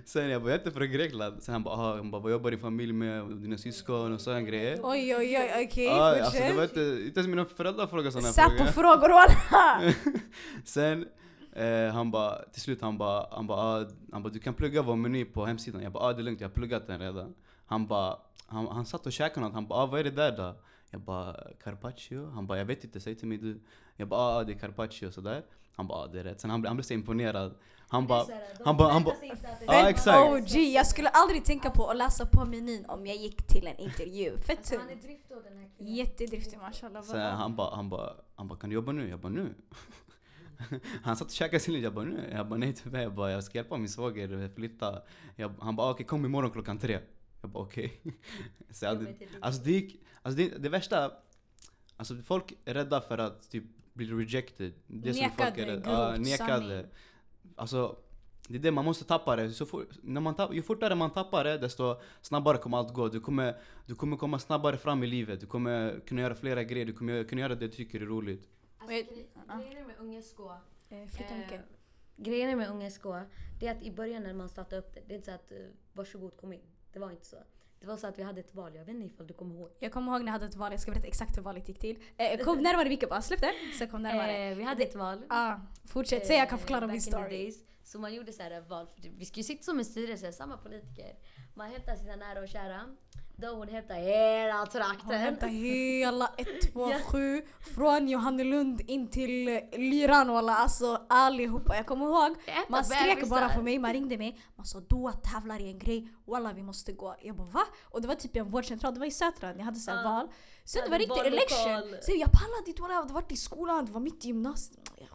Sen- jag bara, jag är inte från Grekland. Sen han bara, ah, han bara vad jobbar din familj med? Dina syskon och sådana grejer. Oj oj oj, okej ah, alltså, det var inte, inte ens mina föräldrar frågade sådana frågor. Säpo-frågor walla! Sen eh, han bara, till slut han bara, han bara, ah, han bara du kan plugga vår meny på hemsidan. Jag bara ah, det är lugnt, jag har pluggat den redan. Han bara, han, han satt och käkade något, han bara ah, vad är det där då? Jag bara carpaccio? Han bara jag vet inte, säg till mig du. Jag bara ah, det är carpaccio och sådär. Han bara det är rätt. Sen han, han blev så imponerad. Han bara, han bara, han bara, Ja, exakt. OG, jag skulle aldrig tänka på att läsa på menyn om jag gick till en intervju. Fett Alltså, han är tungt. driftig den här killen. Jättedriftig mashallah. Sen han bara, han bara, han bara kan du jobba nu? Jag bara nu? Han satt och käkade sin lunch, jag bara nu? Jag bara nej tyvärr, jag bara jag ska hjälpa min svåger flytta. Jag, han bara okej kom imorgon klockan tre. Jag bara okej. Så jag hade, alltså det gick, alltså det, det värsta, alltså folk är rädda för att typ bli rejected. Det som folk är Nekade, rädda- grovt, nekade. sanning. Alltså det är det, man måste tappa det. Så fort, när man tapp, ju fortare man tappar det, desto snabbare kommer allt gå. Du kommer, du kommer komma snabbare fram i livet. Du kommer kunna göra flera grejer. Du kommer kunna göra det du tycker är roligt. Alltså, grejen med Unga Skå. Eh. Eh, grejen med Unga Skå, det är att i början när man startade upp det, det är inte så att uh, varsågod kom in. Det var inte så. Det var så att vi hade ett val, jag vet inte ifall du kommer ihåg. Jag kommer ihåg när jag hade ett val, jag ska berätta exakt hur valet gick till. Eh, kom närmare Micke bara, släpp det. Så kom närmare. Eh, vi hade ett val. Ah, fortsätt, säg jag kan eh, förklara back min story. Så man gjorde så här ett val. Vi skulle ju sitta som en styrelse, samma politiker. Man hämtar sina nära och kära. Då hon hämtar hela Hon trakten. hämtade hela 127 från Johannelund in till Lyran walla. Alltså allihopa. Jag kommer ihåg, man skrek bara på mig, man ringde mig. Man sa då tävlar i en grej, walla vi måste gå. Jag bara va? Och det var typ en vårdcentral, det var i Sätra, ni hade så här Ja. val. Sen det var riktigt election. Så jag pallade inte walla, det var i skolan, det var mitt i gymnasiet. Jag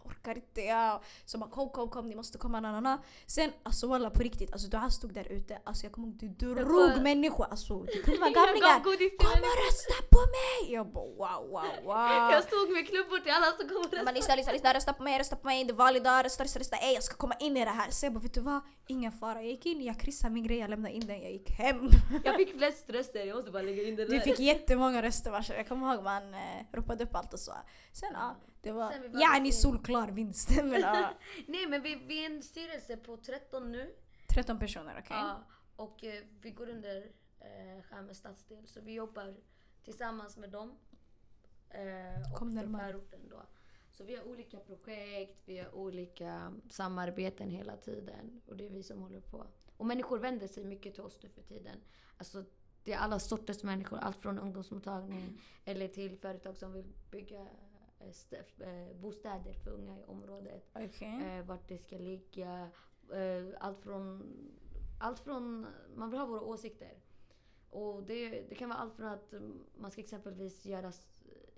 jag. Så bara kom, kom, kom, ni måste komma, na, na, na. Sen alltså walla på riktigt, alltså du här stod där ute, alltså jag kommer ihåg du drog bara- människor, alltså det kunde vara gamlingar. Kom och rösta på mig! Jag bara wow, wow, wow. Jag stod med klubbor till alla som kom och röstade. lyssna, lyssna, lyssna, rösta på mig, rösta på mig, det är valdag, rösta, rösta, rösta, ey jag ska komma in i det här. Så jag bara vet du vad, ingen fara. Jag gick in, jag kryssade min grej, jag lämnade in den, jag gick hem. Jag fick flest röster, jag måste bara lägga in Du där. fick jättemånga röster varse. Jag kommer ihåg man eh, ropade upp allt och så. Sen ja, det var var yani lite- solklar vinst. Men ja, Nej men vi, vi är en styrelse på 13 nu. 13 personer, okej? Ja, och eh, vi går under eh, Skärme stadsdel så vi jobbar tillsammans med dem. Eh, och Kom närmare. då. Så vi har olika projekt, vi har olika samarbeten hela tiden och det är vi som håller på. Och människor vänder sig mycket till oss nu för tiden. Alltså det är alla sorters människor, allt från ungdomsmottagning eller till företag som vill bygga bostäder för unga i området Okej. eh, vart det ska ligga. Eh, allt från... Allt från... Man vill ha våra åsikter. Och det, det kan vara allt från att man ska exempelvis göra,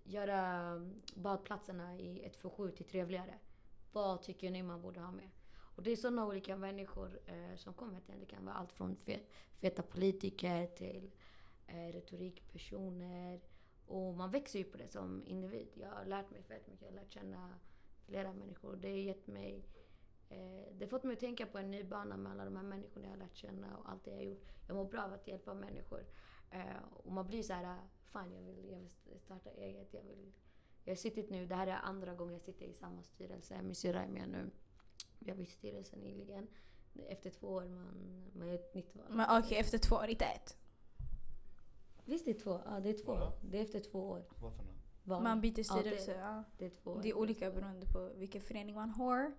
göra badplatserna i 147 till trevligare. Vad tycker ni man borde ha med? Och det är sådana olika människor eh, som kommer till. Det kan vara allt från fe, feta politiker till eh, retorikpersoner. Och man växer ju på det som individ. Jag har lärt mig fett mycket. Jag har lärt känna flera människor. Det har gett mig eh, det har fått mig att tänka på en ny bana med alla de här människorna jag har lärt känna och allt det jag har gjort. Jag mår bra av att hjälpa människor. Eh, och man blir så här, fan jag vill, jag vill starta eget. Jag, vill, jag har suttit nu, det här är andra gången jag sitter i samma styrelse. Min syrra är med nu. Vi har bytt styrelse nyligen. Efter två år man, man gör ett nytt val. Men okej, efter två år, inte ett. Visst det är två? Ja det är två. Vadå? Det är efter två år. Varför. Man byter Ja, det- styrelse. Ja, Det är två år. det är olika beroende på vilken förening man har.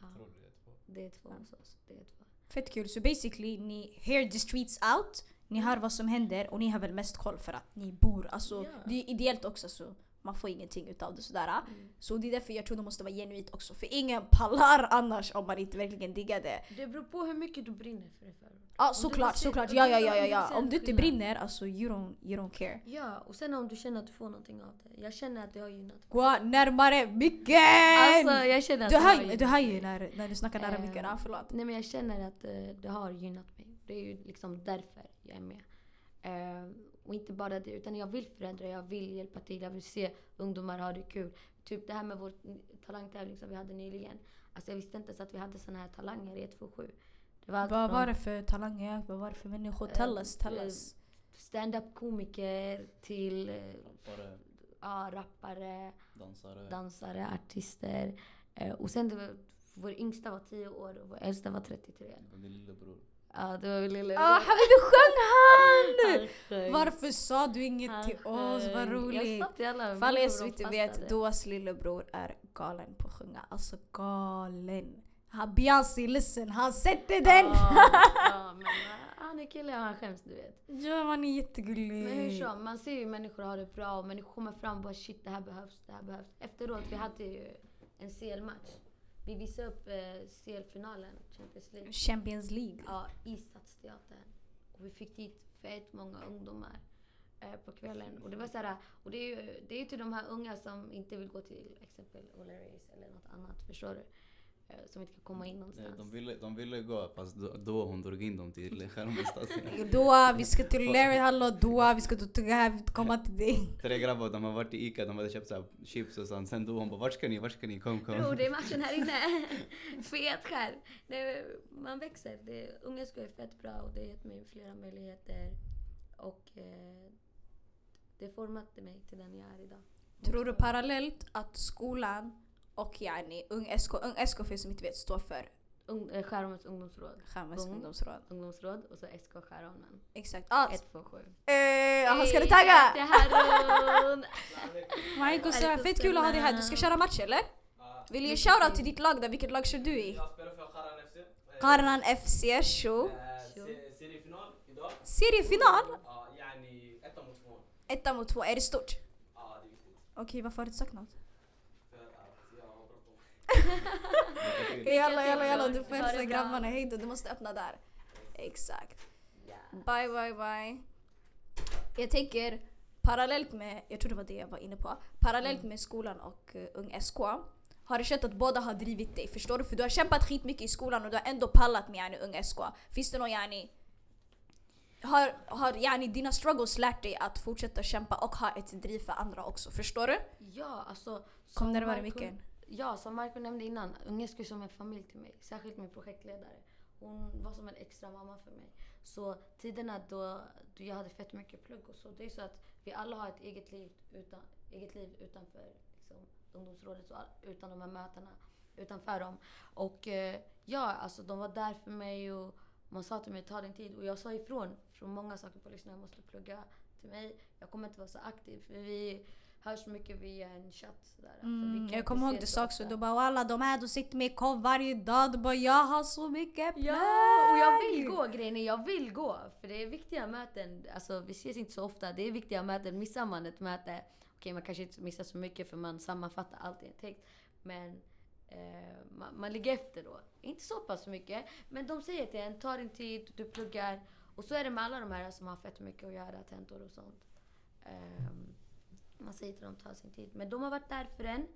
Ja, Tror du det är två? det är två hos oss. Det är två. Fett kul. Så basically, ni hear the streets out. Ni hör vad som händer och ni har väl mest koll för att ni bor. Alltså, Ja. Det är ideellt också så man får ingenting utav det sådär. Mm. Så det är därför jag tror det måste vara genuint också. För ingen pallar annars om man inte verkligen diggar det. Det beror på hur mycket du brinner för det förut. Ja såklart, såklart. Ja ja ja ja. ja. Om du inte brinner, alltså you don't, you don't care. Ja, och sen om du känner att du får någonting av det. Jag känner att det har gynnat mig. Gå närmare micken! Alltså jag känner att du det har gynnat du hör ju när, när du snackar nära micken. Ja, förlåt. Nej men jag känner att eh, det har gynnat mig. Det är ju liksom därför jag är med. Eh, och inte bara det, utan jag vill förändra, jag vill hjälpa till, jag vill se ungdomar ha det kul. Typ det här med vår talangtävling som vi hade nyligen. Alltså jag visste inte ens att vi hade såna här talanger i 127. Det var allt Vad från- var det för talanger? Vad var det för människor? Tell us, tell eh, us. stand-up-komiker till eh, Rappare, ja, rappare, dansare. dansare, artister. Eh, och sen det var, vår yngsta var 10 år och vår äldsta var 33. Din lillebror. Ja, det var min lilla Ah, Habibi sjöng han! Han. Varför sa du inget Han till oss? Vad roligt. Fall er så inte vet, Doas lillebror är galen på att sjunga. Alltså galen. Han Beyoncé, listen, han sätter den! Ja, ja, men han är kille och han skäms du vet. Ja, man är jättegullig. Men hur som, man ser ju människor ha det bra och människor kommer fram och bara shit det här behövs, det här behövs. Efteråt, vi hade ju en CL-match. Vi visade upp eh, CL-finalen, Champions League. Champions League. Ja, i Stadsteatern. Och vi fick dit fett många ungdomar eh, på kvällen. Och det var så här, och det är ju det är ju till de här unga som inte vill gå till exempel O'Learys eller något annat, förstår du? Eh, som inte kan komma in Nej, någonstans. de, ville, de ville gå fast då, då hon drog in dem till stadsdel. Doa, vi ska till Larry Hallå, Doa, vi ska till Tugga, vi komma till dig. Tre grabbar, de har varit i Ica, de hade köpt så här chips och sånt. Sen då hon bara vart ska ni, vart ska ni, kom kom. Bror, det är matchen här inne. Fet skär. Det, man växer. Det, Ungerska är fett bra och det har gett mig flera möjligheter. Och eh, det formade mig till den jag är idag. Tror du parallellt att skolan och yani Ung SK, Ung SK för som inte vet står för Ung, eh, Skärholmens ungdomsråd. Skärmens Ung. ungdomsråd? Ungdomsråd och så SK Skärholmen. Exakt. Ah, 127. eh, han ska du Hej, tagga? Det Harun! Marcus, det var fett kul att ha dig här. Du ska köra match eller? Vill du ge shoutout till ditt lag då? Vilket lag kör du i? Jag spelar för Karan FC. Eh, Karnan FC, show. eh, se- Seriefinal idag. Seriefinal? Ja, yani etta mot tvåan. Etta mot två, är det stort? Ja, det är viktigt. Okej, varför har du inte sagt något? För att jag har bråttom. Jalla jalla jalla, du får hälsa grabbarna hejdå. Du måste öppna där. Exakt. Bye bye bye. Jag tänker parallellt med, jag tror det var det jag var inne på, parallellt med skolan och uh, Ung SK. har du känt att båda har drivit dig? Förstår du? För du har kämpat skitmycket i skolan och du har ändå pallat med yani, Unga SK. Finns det någon yani... Har, har yani, dina struggles lärt dig att fortsätta kämpa och ha ett driv för andra också? Förstår du? Ja, alltså. Kom närmare micken. Ja, som Marco nämnde innan. Ungesko är som en familj till mig. Särskilt min projektledare. Hon var som en extra mamma för mig. Så tiderna då, då jag hade fett mycket plugg och så. Det är så att vi alla har ett eget liv, utan, eget liv utanför liksom, ungdomsrådet och all, utan de här mötena. Utanför dem. Och eh, ja, alltså de var där för mig och man sa till mig ta din tid. Och jag sa ifrån från många saker på lyssnarna, Jag måste plugga till mig. Jag kommer inte vara så aktiv för vi hörs mycket via en chatt. Sådär. Mm, jag kommer ihåg du sa också, du bara walla de här de sitter med kov varje dag, du bara jag har så mycket plagg. Ja, och jag vill gå grejen jag vill gå. För det är viktiga möten. Alltså vi ses inte så ofta. Det är viktiga möten. Missar man ett möte, okej man kanske inte missar så mycket för man sammanfattar allt i en text. Men eh, man, man ligger efter då. Inte så pass mycket. Men de säger till en, ta din tid, du pluggar. Och så är det med alla de här som har fett mycket att göra, tentor och sånt. Ehm, man säger till dem, ta sin tid. Men de har varit där för en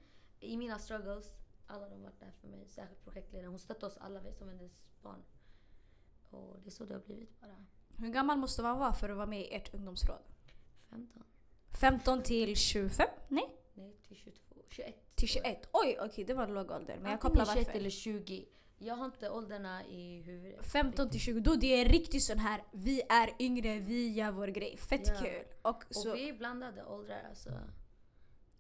i mina struggles. Alla de har varit där för mig. Särskilt projektledaren. Hon stötte oss alla vi som hennes barn. Och det är så det har blivit bara. Hur gammal måste man vara för att vara med i ert ungdomsråd? 15. 15 till 25? Nej? Nej, till 22. 21. Till 21? Oj, okej det var en låg ålder. Men jag kopplar 21 varför. eller 20. Jag har inte åldrarna i huvudet. 15 till 20, då det är riktigt sån här vi är yngre, vi gör vår grej. Fett Ja. kul. Och Och så, vi är blandade åldrar alltså.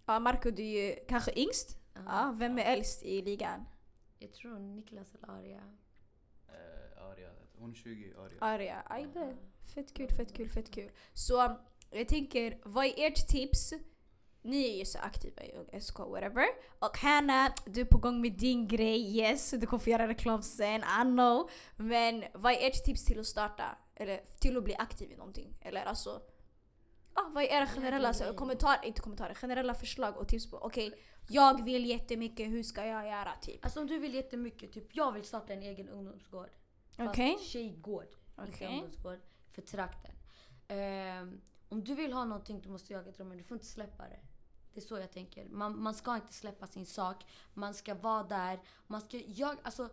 ja, Marco du är ju kanske yngst. Ja. Ja, vem är äldst i ligan? Jag tror Niklas eller Aria. Eh, Aria, hon är 20, Aria. Arja. Ajde. Fett kul, fett kul, fett kul. Så jag tänker, vad är ert tips? Ni är ju så aktiva i SK, whatever. Och Hanna, du är på gång med din grej, yes. Du kommer få göra reklam sen, I know. Men vad är ert tips till att starta? Eller till att bli aktiv i någonting? Eller alltså... Ah, vad är era generella alltså, kommentarer, inte kommentarer, generella förslag och tips på okej, jag vill jättemycket, hur ska jag göra? Typ. Alltså om du vill jättemycket, typ jag vill starta en egen ungdomsgård. Fast Okej. Tjejgård. Inte Okej. ungdomsgård. För trakten. Ehm, om du vill ha någonting du måste jaga drömmen, du får inte släppa det. Det är så jag tänker. Man, man ska inte släppa sin sak. Man ska vara där. Man ska, jag, alltså,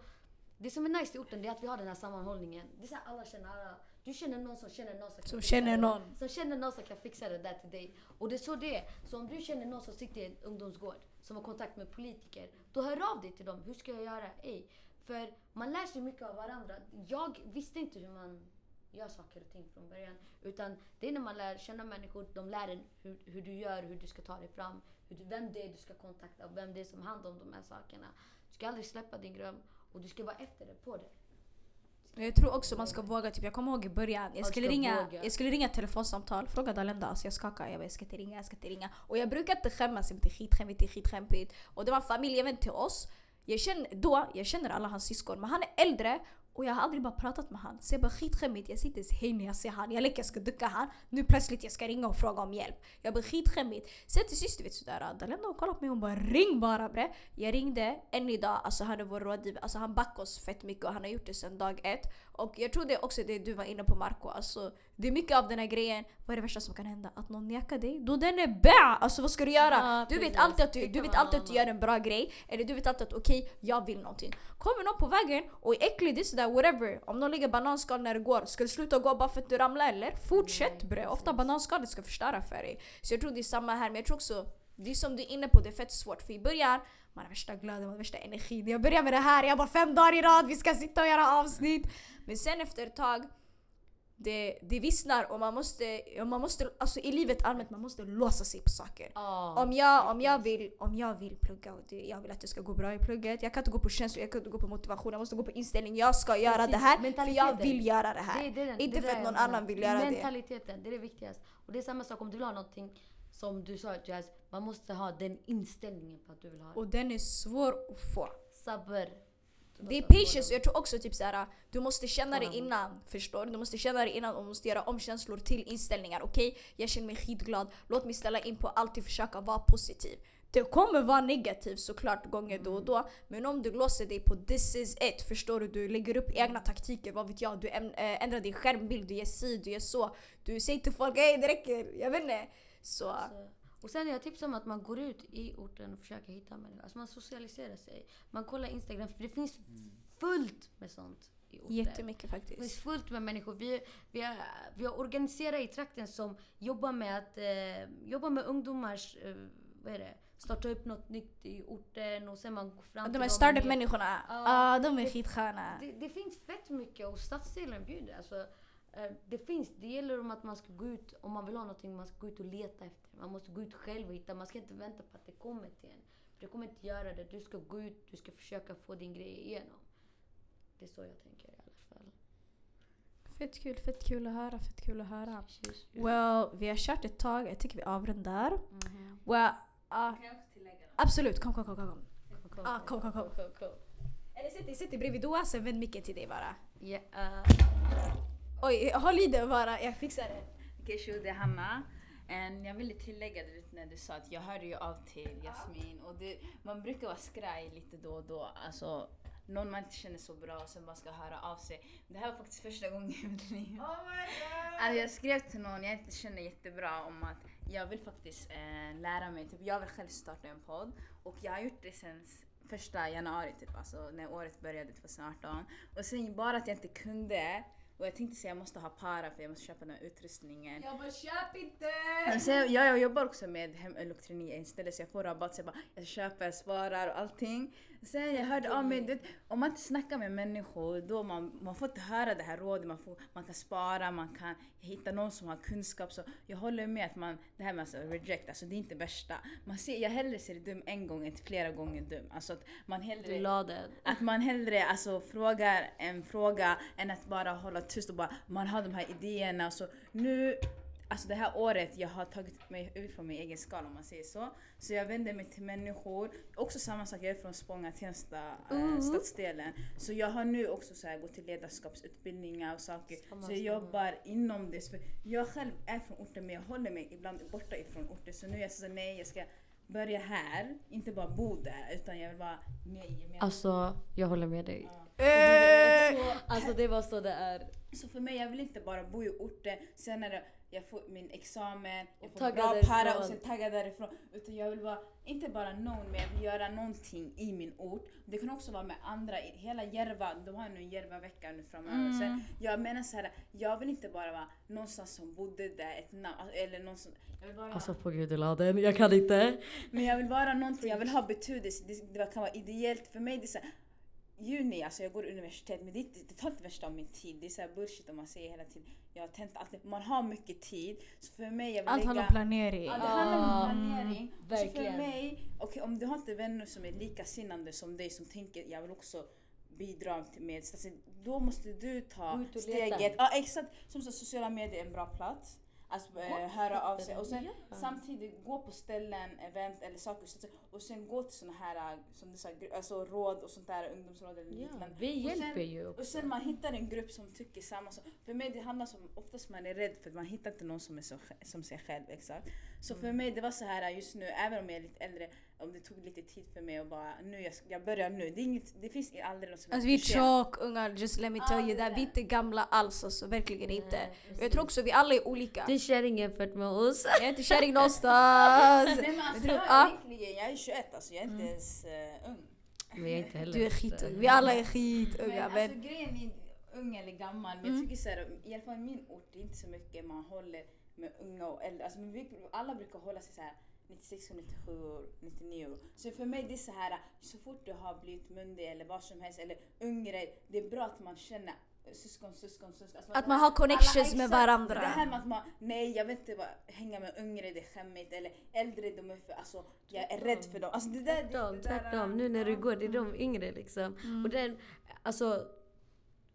det som är nice i orten är att vi har den här sammanhållningen. Det är så här, alla känner alla. Du känner någon som känner någon som kan Som fixa känner det. någon. Som känner någon som kan fixa det där till dig. Och det är så det är. Så om du känner någon som sitter i en ungdomsgård, som har kontakt med politiker, då hör av dig till dem. Hur ska jag göra? Ej. För man lär sig mycket av varandra. Jag visste inte hur man gör saker och ting från början. Utan det är när man lär känna människor, de lär en hur, hur du gör, hur du ska ta dig fram, du, vem det är du ska kontakta och vem det är som har hand om de här sakerna. Du ska aldrig släppa din dröm och du ska vara efter det, på det. Jag tror också man ska våga, typ, jag kommer ihåg i början, jag skulle, ringa, våga. jag skulle ringa ett telefonsamtal, fråga Dalenda, alltså jag skakade, jag bara jag ska inte ringa, jag ska inte ringa. Och jag brukar inte skämmas, det är skitskämmigt, det är skitskämmigt. Och det var en familjevän till oss. Jag känner, då, jag känner alla hans syskon, men han är äldre och jag har aldrig bara pratat med han. Så jag bara skitskämmigt, jag sitter hej när jag ser han, jag leker jag ska ducka han. Nu plötsligt jag ska ringa och fråga om hjälp. Jag bara skitskämmigt. Sen till sist du vet sådär, Dalenda hon kollade på mig och bara ring bara bre. Jag ringde, än idag, alltså han är vår rådgivare, alltså han backar oss fett mycket och han har gjort det sedan dag ett. Och jag tror det också det du var inne på Marco, alltså det är mycket av den här grejen, vad är det värsta som kan hända? Att någon nekar dig? Då den är bä! Alltså vad ska du göra? Ja, du vet alltid att du, du vet alltid att du gör en bra grej, eller du vet alltid att okej, jag vill någonting. Kommer någon på vägen och är äcklig, det är sådär whatever. Om någon lägger bananskal när det går, ska du sluta gå bara för att du ramlar eller? Fortsätt bre, ofta bananskalet ska förstöra för dig. Så jag tror det är samma här, men jag tror också det är som du är inne på, det är fett svårt. För i början, man har värsta glöden, man har värsta energin. Jag börjar med det här, jag bara fem dagar i rad, vi ska sitta och göra avsnitt. Men sen efter ett tag, det, det vissnar och man måste, och man måste, alltså i livet allmänt, man måste låsa sig på saker. Ja, Om jag, om, jag vill, om jag vill plugga och det, jag vill att det ska gå bra i plugget. Jag kan inte gå på känslor, jag kan inte gå på motivation. Jag måste gå på inställning. Jag ska göra Precis, det här för jag vill göra det här. Det det inte för att någon annan vill göra det. Mentaliteten, det är det viktigaste. Och det är samma sak om du vill ha någonting som du sa Jazz, man måste ha den inställningen på att du vill ha det. Och den är svår att få. Sabr. Det är patience jag tror också typ såhär, du måste känna det innan. Förstår du? Du måste känna det innan och måste göra om känslor till inställningar. Okej, jag känner mig skitglad. Låt mig ställa in på att alltid försöka vara positiv. Det kommer vara negativt såklart gånger då och då. Men om du låser dig på this is it, förstår du? Du lägger upp egna taktiker, vad vet jag. Du äh, ändrar din skärmbild, du gör si, du gör så. Du säger till folk hej det räcker, jag vet inte. Så... Så, Och sen jag tipsar om att man går ut i orten och försöker hitta människor. Alltså man socialiserar sig. Man kollar Instagram för det finns fullt med sånt i orten. Jättemycket Det finns faktiskt. fullt med människor. Vi, vi, har, vi har organiserat i trakten som jobbar med att eh, jobba med ungdomars, eh, vad är det, starta upp något nytt i orten och sen man går fram De här startup-människorna, Ja. ah, de är skitsköna. det, det finns fett mycket och stadsdelen bjuder. Alltså, det finns, det gäller om att man ska gå ut, om man vill ha någonting, man ska gå ut och leta efter. Man måste gå ut själv och hitta, man ska inte vänta på att det kommer till en. För det kommer inte göra det. Du ska gå ut, du ska försöka få din grej igenom. Det är så jag tänker i alla fall. Fett kul, fett kul att höra, fett kul att höra. Well, vi har kört ett tag, jag tycker vi avrundar. Mhm. Well, ah, Kan jag också tillägga något? absolut, kom, kom, kom, kom. kom. Kom, Ah, kom, kom, kom. kom, kom. Eller sitt dig, sitt bredvid Doa, sen vänd micken till dig bara. Ja, eh, Oj, håll i det bara, jag fixar det. Okej det är Hanna. En, jag ville tillägga du vet, när du sa att jag hörde ju av till Jasmin och det, man brukar vara skraj lite då och då. Alltså, någon man inte känner så bra och sen bara ska höra av sig. Det här var faktiskt första gången i mitt liv. Alltså, jag skrev till någon jag inte känner jättebra om att jag vill faktiskt eh, lära mig, typ, jag vill själv starta en podd och jag har gjort det sen första januari typ, alltså när året började 2018. Och sen bara att jag inte kunde och jag tänkte säga jag måste ha para för jag måste köpa den här utrustningen. Jag bara köp inte! Men sen, ja, jag jobbar också med hemelektronik istället så jag får rabatt så jag bara jag köper, jag sparar och allting. Sen jag hörde av mig, vet, om man inte snackar med människor då man, man får inte höra det här rådet, man, får, man kan spara, man kan hitta någon som har kunskap. Så jag håller med att man, det här med alltså reject, alltså det är inte värsta. Man ser, jag hellre ser dum en gång än flera gånger dum. Alltså att man hellre la den. att man hellre alltså, frågar en fråga än att bara hålla tyst och bara man har de här idéerna. Så nu, alltså det här året jag har tagit mig ut från min egen skala om man säger så. Så jag vänder mig till människor. Också samma sak, jag är från Spånga, Tensta, äh, stadsdelen. Så jag har nu också så här, gått till ledarskapsutbildningar och saker. Samma, så jag jobbar inom det. För jag själv är från orten men jag håller mig ibland borta ifrån orten. Så nu är jag så nej jag ska börja här, inte bara bo där utan jag vill vara med i gemenskapen. Alltså, jag håller med dig. Eh, Alltså det var så det är. Så för mig, jag vill inte bara bo i orten, sen när jag får min examen, jag får bra därifrån. para och sen tagga därifrån. Utan jag vill vara, inte bara någon, men jag vill göra någonting i min ort. Det kan också vara med andra, hela Järva, de har nu en Järva-vecka nu framöver. Sen, jag menar så här, jag vill inte bara vara någonstans som bodde där, ett namn, eller någon som, jag vill bara Alltså på gud du la den, jag kan inte. men jag vill vara någonting, jag vill ha betydelse. Det, det kan vara ideellt. För mig det är så här, juni, alltså jag går universitet men det, det tar inte värsta av min tid. Det är så här bullshit om man säger hela tiden. Jag har tänt alltid. Man har mycket tid. Så för mig, jag vill Allt lägga... handlar om planering. Ja, det handlar om planering. Så verkligen. för mig, okej om du har inte vänner som är likasinnande som dig som tänker jag vill också bidra med alltså, då måste du ta steget. Ja exakt, som så sociala medier är en bra plats. Alltså eh, höra av sig och sen Ja. samtidigt gå på ställen, event eller saker så- och sen gå till såna här äh, som du sa, alltså råd och sånt där, ungdomsråd eller Ja, liknande. vi Och sen- hjälper ju Och också. sen man hittar en grupp som tycker samma sak. För mig det handlar om, oftast man är rädd för att man hittar inte någon som är så, som sig själv. Exakt. Så för mig det var så här just nu, även om jag är lite äldre, om det tog lite tid för mig att bara, nu jag, jag börjar nu. Det, är inget, det finns aldrig något som Alltså vi är tjock, unga, just let me tell det you that. där. Vi är inte gamla alls alltså, verkligen Nej, inte. precis. Jag tror också vi alla är olika. Du är kärring jämfört med oss. Jag är inte kärring någonstans. Nej men alltså, tror- jag, egentligen, jag är 21 alltså, jag är inte ens uh, ung. Men jag är inte heller Du är skitung. Vi alla är Men skitunga. alltså Men grejen är ung eller gammal, men Mm. jag tycker såhär, i alla fall i min ort, det är inte så mycket man håller med unga och äldre. Alltså, men vi, alla brukar hålla sig såhär 96 och 97 år, 99 år. Så för mig det är så här så fort du har blivit myndig eller vad som helst eller yngre, det är bra att man känner syskon, syskon, syskon. Alltså, att man har connections med varandra. Det här med att man, nej jag vill inte bara hänga med yngre, det är skämmigt. Eller äldre, de är för, alltså jag är rädd för dem. Alltså det där, Tvärtom, tvärtom. Nu när du går, det är de yngre liksom. Och den, alltså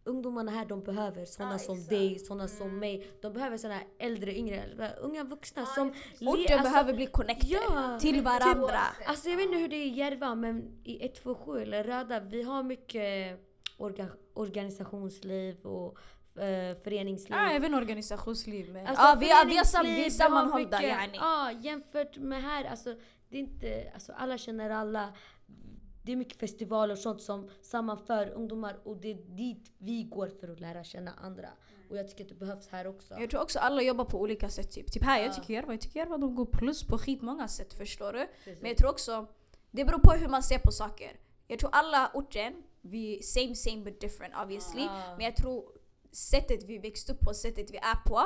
ungdomarna här de behöver sådana Ja, som exakt. dig, sådana som mig. De behöver sådana här äldre, yngre, unga vuxna som... le- Orten alltså, behöver bli connected Ja, till varandra. Alltså jag vet inte hur det är i Järva men i 127 eller Röda, vi har mycket orga, organisationsliv och eh, föreningsliv. Ja, även organisationsliv. Men Alltså, ja, vi, är- vi, är sam, vi är mycket- yani. Ja, jämfört med här, alltså det är inte, alltså alla känner alla. Det är mycket festivaler och sånt som sammanför ungdomar och det är dit vi går för att lära känna andra. Och jag tycker att det behövs här också. Jag tror också alla jobbar på olika sätt. Typ, typ här, jag Ja. tycker Järva, jag tycker Järva de går plus på skitmånga sätt förstår du. Precis. Men jag tror också, det beror på hur man ser på saker. Jag tror alla orter, vi same same but different obviously. Ja. Men jag tror sättet vi växt upp på, sättet vi är på,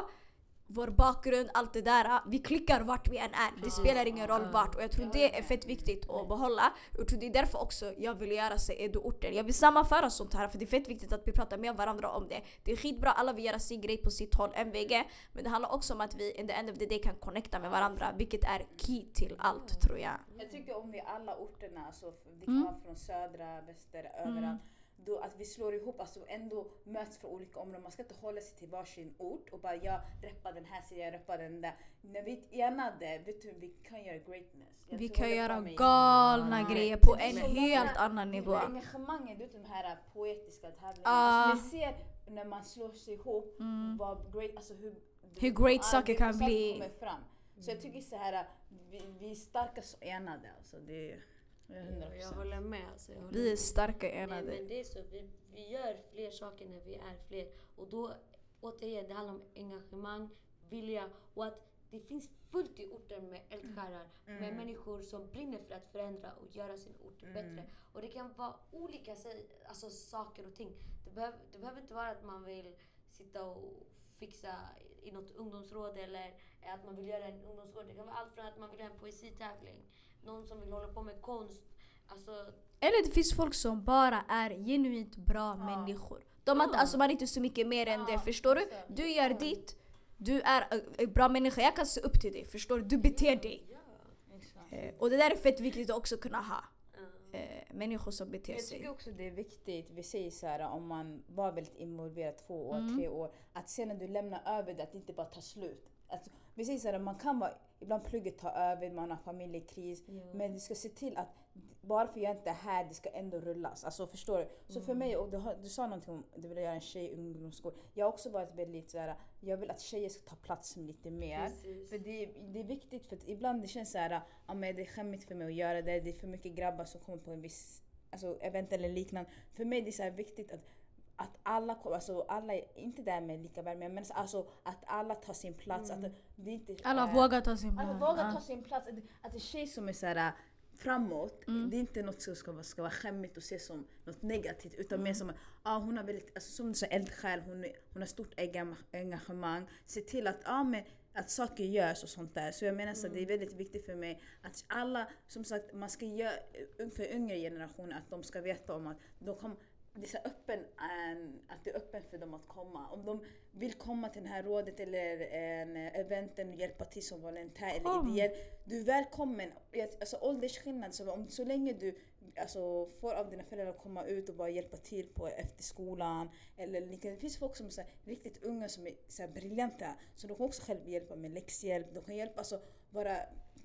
vår bakgrund, allt det där. Vi klickar vart vi än är. Det spelar ingen roll vart. Och jag tror det är fett viktigt att behålla. Jag tror det är därför också jag vill göra sig Edo-orten. Jag vill sammanföra sånt här för det är fett viktigt att vi pratar med varandra om det. Det är skitbra, alla vill göra sin grej på sitt håll, MVG. Men det handlar också om att vi in the end of the day kan connecta med varandra. Vilket är key till allt tror jag. Jag tycker om är alla orterna, alltså, Mm. kan vara från södra, väster, överallt. Då att vi slår ihop, alltså ändå möts från olika områden. Man ska inte hålla sig till varsin ort och bara jag reppar den här sidan, jag reppar den där. När vi är enade, vet du, vi kan göra greatness. Jag Vi kan göra galna Ja. grejer på en många- helt annan nivå. Engagemanget, du vet de här poetiska tävlingarna. Ah. Alltså, vi ser när man slår sig ihop vad great, alltså hur, Mm. Hur great saker kan bli. kommer fram. Så jag tycker så här, vi, vi är starka så enade. Alltså, det 100%. Jag håller med. Alltså, jag håller Vi är starka Nej, enade. men det är så. Vi, vi gör fler saker när vi är fler. Och då, återigen, det handlar om engagemang, vilja och att det finns fullt i orten med eldsjälar, med människor som brinner för att förändra och göra sin ort bättre. Och det kan vara olika alltså, saker och ting. Det, behöv, det behöver inte vara att man vill sitta och fixa i något ungdomsråd eller att man vill göra en ungdomsgård. Det kan vara allt från att man vill göra en poesitävling, någon som vill hålla på med konst. Alltså, Eller det finns folk som bara är genuint bra människor. De har Ja. alltså man är inte så mycket mer än det, Ja, förstår du? Du gör ditt, du är en- en bra människa, jag kan se upp till dig, förstår du? Du beter dig. ja. Exakt. Eh, Och det där är fett viktigt att också kunna ha. ja. Eh, Människor som beter Jag tycker sig. också det är viktigt, vi säger så här om man var väldigt involverad två år, Mm. tre år, att sen när du lämnar över det, att det inte bara tar slut. Alltså, säger så här, man kan vara, ibland plugget tar över, man har familjekris, Ja. men du ska se till att bara för jag inte är här, det ska ändå rullas. Alltså förstår du? Så för Mm. mig, och du, du sa någonting om att du vill göra en tjej ungdomsskola. Jag har också varit väldigt så här, jag vill att tjejer ska ta plats lite mer. Precis. För det, det är viktigt för att ibland det känns så här, ja, men det är skämmigt för mig att göra det, det är för mycket grabbar som kommer på en viss alltså, event eller liknande. För mig är det så viktigt att, att alla kommer, alltså alla, inte där med lika värme, men alltså att alla tar sin plats. Att det inte, Alla eh, vågar ta sin alla plats. vågar Ja. ta sin plats. Att, att en tjej som är så här, framåt, det är inte något som ska vara, ska vara skämmigt och ses som något negativt utan mer som ah, hon har väldigt, alltså, som du sa, eldsjäl, hon, hon har stort enga- engagemang. Se till att, ah, men, att saker görs och sånt där. Så jag menar så att det är väldigt viktigt för mig att alla, som sagt, man ska göra för yngre generationer att de ska veta om att de kommer det är så öppen, en- att det är öppet för dem att komma. Om de vill komma till det här rådet eller en eh, eventen och hjälpa till som volontär eller Kom. ideell. Du är välkommen. Alltså åldersskillnad, så, om, så länge du alltså, får av dina föräldrar att komma ut och bara hjälpa till på efter skolan. Eller liknande. Det finns folk som är här, riktigt unga som är så här, briljanta. Så de kan också själv hjälpa med läxhjälp. De kan hjälpa, alltså vara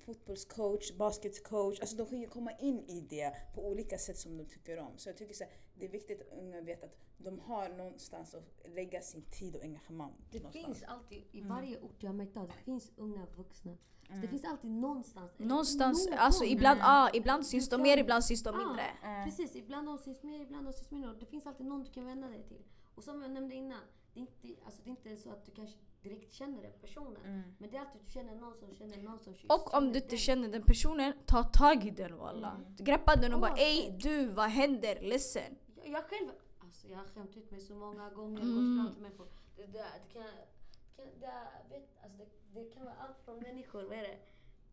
fotbollscoach, basketcoach. Alltså de kan ju komma in i det på olika sätt som de tycker om. Så jag tycker så här, det är viktigt att unga vet att de har någonstans att lägga sin tid och engagemang. Det någonstans. finns alltid, i varje ort jag märkt av, det finns unga vuxna. Så det finns alltid någonstans. Någonstans, någon. alltså ibland, ah, ibland syns de mer, ibland syns de Ja, mindre. Precis, ibland de syns mer, ibland de syns mindre. Det finns alltid någon du kan vända dig till. Och som jag nämnde innan, det är inte, alltså det är inte så att du kanske direkt känner den personen. Men det är alltid att du känner någon som känner någon som Och om du inte känner den personen, ta tag i den walla. Greppa den och bara ey du vad händer? Ledsen. Jag, jag själv, alltså jag har skämt ut mig så många gånger, Mm. gått fram till människor. Det, det, det, kan, det, kan, det, vet, alltså det, det kan vara allt från människor, vad är det?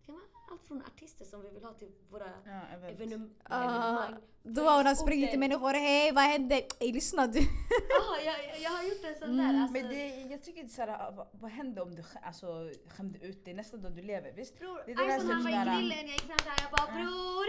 Kan vara allt från artister som vi vill ha till våra Ja, Ah, evenemang. Då har hon sprungit till människor, hej vad hände? Ey lyssna du. Ja, jag, jag- har gjort en sån där. Alltså, Men det, jag tycker inte såhär, vad, vad händer om du alltså, skämde ut dig nästa dag du lever? Visst? Bror, Det är det som han var i grillen, jag gick fram till jag bara bror,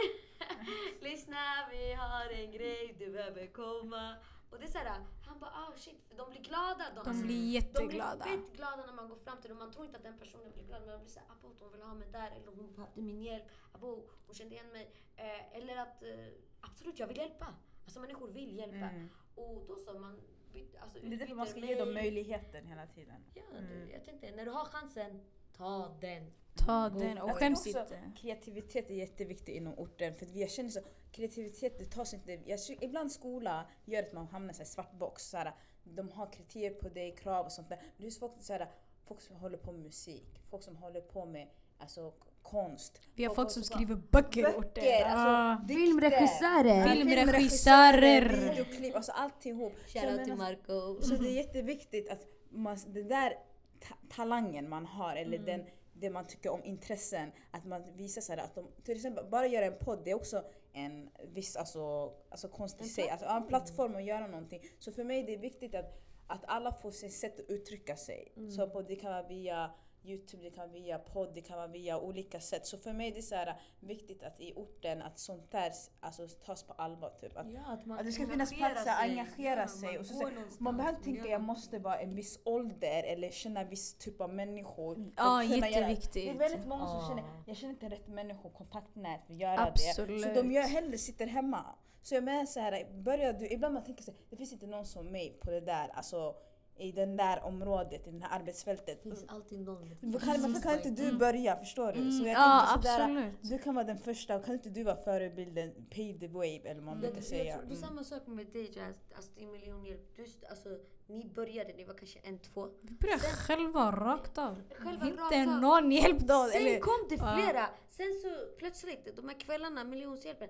lyssna vi har en grej, du behöver komma. Och det är såhär, han bara ah shit, för de blir glada. De, De alltså, blir de jätteglada. blir fett glada när man går fram till dem. Man tror inte att den personen blir glad men man blir såhär abo hon vill ha mig där eller hon behövde min hjälp. Abo hon kände igen mig. Eh, eller att eh, absolut jag vill hjälpa. Alltså människor vill hjälpa. Och då så man byt, alltså, Mm. Det är därför man ska utbyter ge dem möjligheten hela tiden. Ja, du, jag tänkte när du har chansen, Ta den. Ta den och skäms inte. Kreativitet är jätteviktigt inom orten för jag känner så, kreativitet det tas inte, jag, ibland skola gör att man hamnar i en svart box. Så här, de har kriterier på dig, krav och sånt där. Men det är folk, så här, folk som håller på med musik, folk som håller på med alltså, konst. Vi har folk som också- skriver böcker i Böcker, orten. alltså, Ah. dikter. Filmregissörer. Ja, Filmregissörer. videoklipp, alltså alltihop. Shoutout till Marco. Så det är jätteviktigt att man, det där ta talangen man har eller Mm. den, det man tycker om, intressen, att man visar så att de, till exempel bara göra en podd, det är också en viss alltså, alltså konst i sig. Alltså, en plattform att göra någonting. Så för mig det är viktigt att, att alla får sitt sätt att uttrycka sig. Mm. Så på, det kan vara via Youtube, det kan vara via podd, det kan vara via olika sätt. Så för mig är det så här, viktigt att i orten att sånt där alltså, tas på allvar. Typ. Att, Ja, att man att det ska finnas platser, sig. engagera Ja, sig. man Och så, så, man behöver inte tänka gör jag måste vara en viss ålder eller känna viss typ av människor. för Ja, att kunna göra- Det är jätteviktigt. väldigt många som känner, jag känner inte rätt människor, kontaktnät för att göra det. Absolut. Så de gör hellre sitter hemma. Så jag menar så här, börjar du, ibland man tänker här, det finns inte någon som mig på det där, alltså i den där området, i det här arbetsfältet. Det finns alltid någon. Kan, varför kan inte du Mm. börja? Förstår du? Mm, Så jag ja, sådär, absolut. du kan vara den första, kan inte du vara förebilden, pave the way eller vad man brukar jag säga. tror det är Mm. samma sak med dig Jazz, alltså din miljonhjälp. Du, alltså, ni började, ni var kanske en, två. Vi börjar själva rakt av. Själva Inte rakt av. någon hjälp då. Sen Eller, kom det Ja. flera. Sen så plötsligt, de här kvällarna, miljonshjälpen.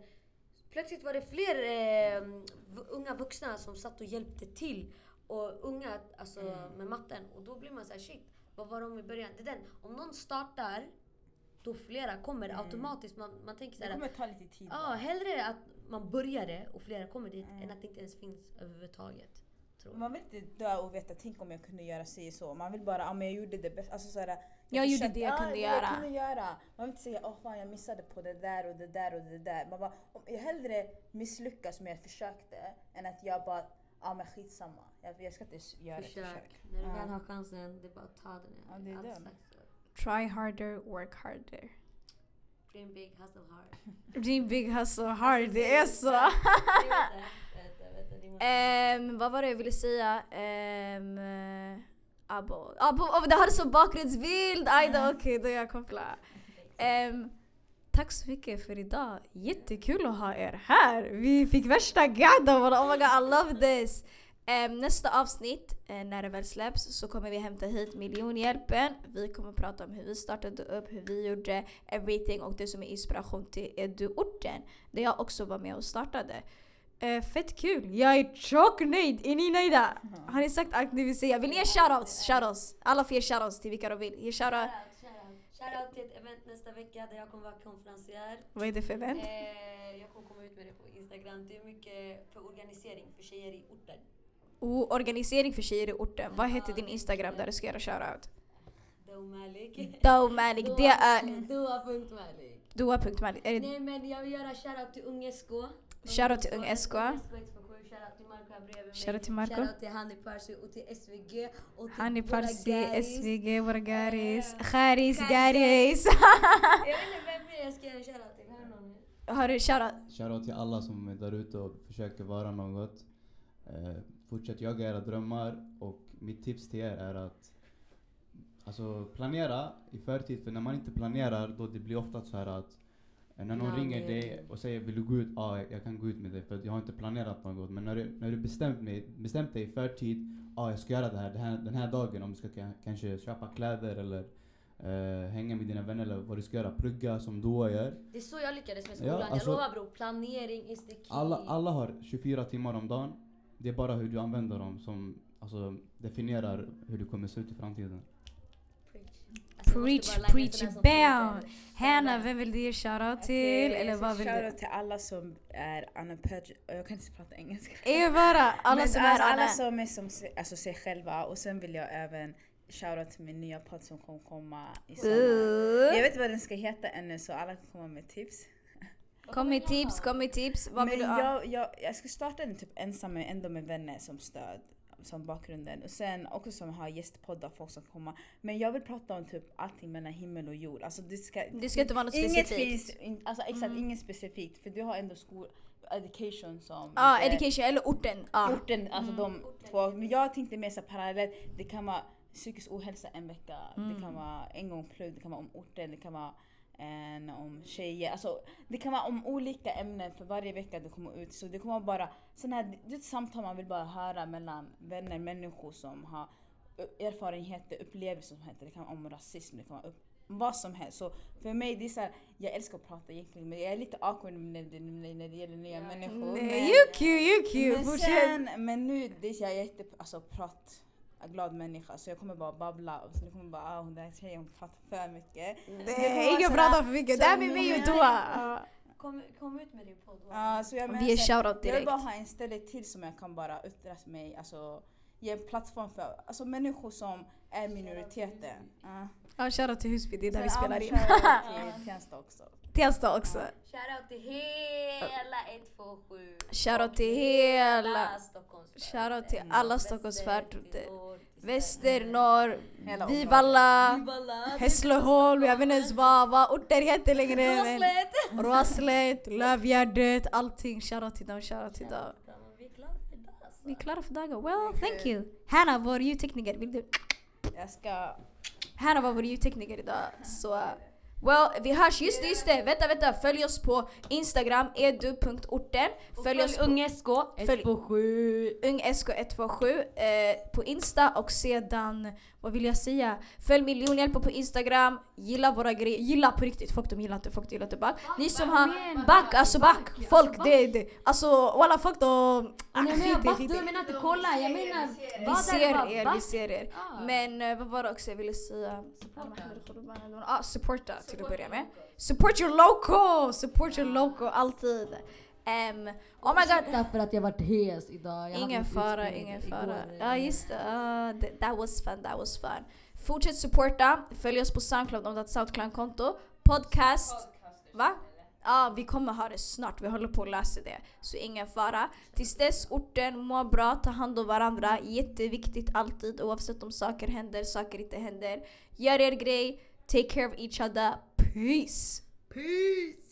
Plötsligt var det fler eh, unga vuxna som satt och hjälpte till. Och unga alltså, Mm. med matten. Och då blir man så här, shit, vad var de i början? Det är den, om någon startar, då flera kommer Mm. automatiskt. Man, man tänker så Det här, kommer ta lite tid. Ja, bara. hellre att man började och flera kommer dit Mm. än att det inte ens finns överhuvudtaget. Tror jag. Man vill inte dö och veta, tänk om jag kunde göra si så. Man vill bara, ja men jag gjorde det bästa. Alltså, såhär, Jag gjorde försökte- det jag ja, kunde det göra. Jag kunde göra. Man vill inte säga, åh fan jag missade på det där och det där och det där. Man bara, om jag hellre misslyckas med att jag försökte än att jag bara, ja men skitsamma. Jag, jag ska inte göra ett Försök. försök. När du väl har chansen, det är bara att ta den. Ja, det är det. så. try harder, work harder. Dream big, hustle hard. Dream big hustle hard, det är så. Ehm, vad var det jag ville säga? Um, abo. abo oh, det hade som bakgrundsbild! Aj då, okej då jag kopplar. Ehm, tack så mycket för idag. Jättekul att ha er här. Vi fick värsta gadda. Oh my god, I love this. Ehm, nästa avsnitt, eh, när det väl släpps, så kommer vi hämta hit miljonhjälpen. Vi kommer prata om hur vi startade upp, hur vi gjorde everything och det som är inspiration till Edu-orten. Där jag också var med och startade. Eh, fett kul! Jag är tjocknöjd! Är ni nöjda? Har ni sagt allt ni vill säga? Vill ni ge shoutouts? Shoutouts! Alla får ge shoutouts till vilka de vill. Ge shoutout. Shoutout, till ett event nästa vecka där jag kommer vara konferencier. Vad är det för event? Eh, jag kommer komma ut med det på Instagram. Det är mycket för organisering för tjejer i orten. Och organisering för tjejer i orten. Vad heter din Instagram där du ska göra shoutout? Do Malik. Do Malik, det är. Är det Nej men jag vill göra shoutout till Ung SK. Shoutout till Ung SK. Shoutout till Marco här bredvid mig. Shoutout till Marco. Shoutout till Hani Parsi och till SVG. Och till Hani Parsi, garis. SVG, våra garis, Kharis, garis. Jag vet inte vem mer jag ska göra shoutout till. Har du shoutout? Shoutout till alla som är där ute och försöker vara något. Eh, fortsätt jaga era drömmar och mitt tips till er är att alltså, planera i förtid. För när man inte planerar då det blir ofta så här att när någon Ja, ringer det- dig och säger vill du gå ut? Ja, jag- jag kan gå ut med dig för jag har inte planerat något. Men när du, när du bestämt, mig, bestämt dig i förtid, ja jag ska göra det här, det här den här dagen. Om du ska ka- kanske köpa kläder eller eh, hänga med dina vänner eller vad du ska göra. Plugga som Doa gör. Det är så jag lyckades med Ja, skolan. alltså- jag lovar bror, planering is the key. Alla, alla har 24 timmar om dagen. Det är bara hur du använder dem som alltså, definierar hur du kommer se ut i framtiden. Jag Preach, preach, bam! Hanna, vem vill du ge shoutout till? Eller vad vill du? Shoutout till alla som är unapologetic. Jag kan inte prata engelska. Är bara alla som alltså, är alla som är som alltså, sig själva. Och sen vill jag även shoutout till min nya podd som kommer komma i sommar. Jag Uh, vet inte vad den ska heta ännu så alla kan komma med tips. Kom med tips, kom med tips. Vad Men vill du ha? jag, jag, jag ska starta den typ ensam men ändå med vänner som stöd. Som bakgrunden. Och sen också som har gästpoddar, folk som kommer. Men jag vill prata om typ allting mellan himmel och jord. Alltså det ska, Det ska inte vara något inget specifikt. Finns, in, alltså exakt, inget specifikt. För du har ändå skol, education som... Ja, inte- education eller orten. Ja. Orten, alltså de två. Men jag tänkte mer så parallellt, det kan vara psykisk ohälsa en vecka. Det Mm. kan vara en gång plugg, det kan vara om orten, det kan vara en om tjejer. Alltså, det kan vara om olika ämnen för varje vecka det kommer ut. Så det kommer vara bara sådana här det är ett samtal man vill bara höra mellan vänner, människor som har erfarenheter, upplevelser som heter. Det kan vara om rasism, det kan vara upp, vad som helst. Så för mig, det är så här, jag älskar att prata egentligen men jag är lite awkward när det, när det gäller nya människor. Nej, men- you cute, you cute. men sen, men nu, det är jag är jätte, alltså prat, glad människa så jag kommer bara babbla och sen kommer bara ah, hon där tjejen hon pratar för mycket. Så Nej, sådär- pratar för mycket. så Det här med mig och Toa. Kom, kom ut med din podd. Ja, så jag menar Vi ger så shoutout Jag vill bara direkt. ha en ställe till som jag kan bara yttra mig, alltså ge en plattform för alltså, människor som är minoriteter. Ja. Ja, shoutout till Husby, det är där vi spelar in. men shoutout till Tensta också. Tensta också. Shoutout till hela 127. Shoutout till hela... Shoutout till alla Stockholms förorter. Väster, norr. Vivalla. Hässleholm, jag vet inte ens vad, vad orter heter längre. Råslet. Råslet, Lövgärdet, allting. Shoutout till dem, shoutout till dem. Vi är klara för dagen. Well, thank you. Hanna, vår ljudtekniker, vill du? Jag ska... Hanna var vår ljudtekniker idag. Så, well, vi hörs. Just det, just det. Vänta, vänta. Följ oss på Instagram, edu.orten. Följ oss på Ung SK Följ- 127. ungsk127 eh, på Insta och sedan, vad vill jag säga? Följ miljonhjälpen på Instagram, gilla våra grejer, gilla på riktigt, folk de gillar inte, folk de gillar inte. Back. Ni som har back, alltså back, folk det, det, alltså walla folk de... Ah, Nej men back, du menar inte kolla, jag menar Vi är ser er, vi ser er. Ah. Men eh, vad var det också jag ville säga? Ah, supporta till att börja med. Support your local! Support your local, alltid. Um, oh my god, Därför att jag varit hes idag. Jag Ingen fara, ingen igår. fara. Ja just det, ah, th- that was fun, that was fun. Fortsätt supporta, följ oss på Soundcloud om du har ett Soundcloud-konto. Podcast, va? Ja, vi kommer ha det snart. Vi håller på att lösa det. Så ingen fara. Tills dess, orten, må bra, ta hand om varandra. Jätteviktigt alltid oavsett om saker händer, saker inte händer. Gör er grej, take care of each other. Peace! Peace!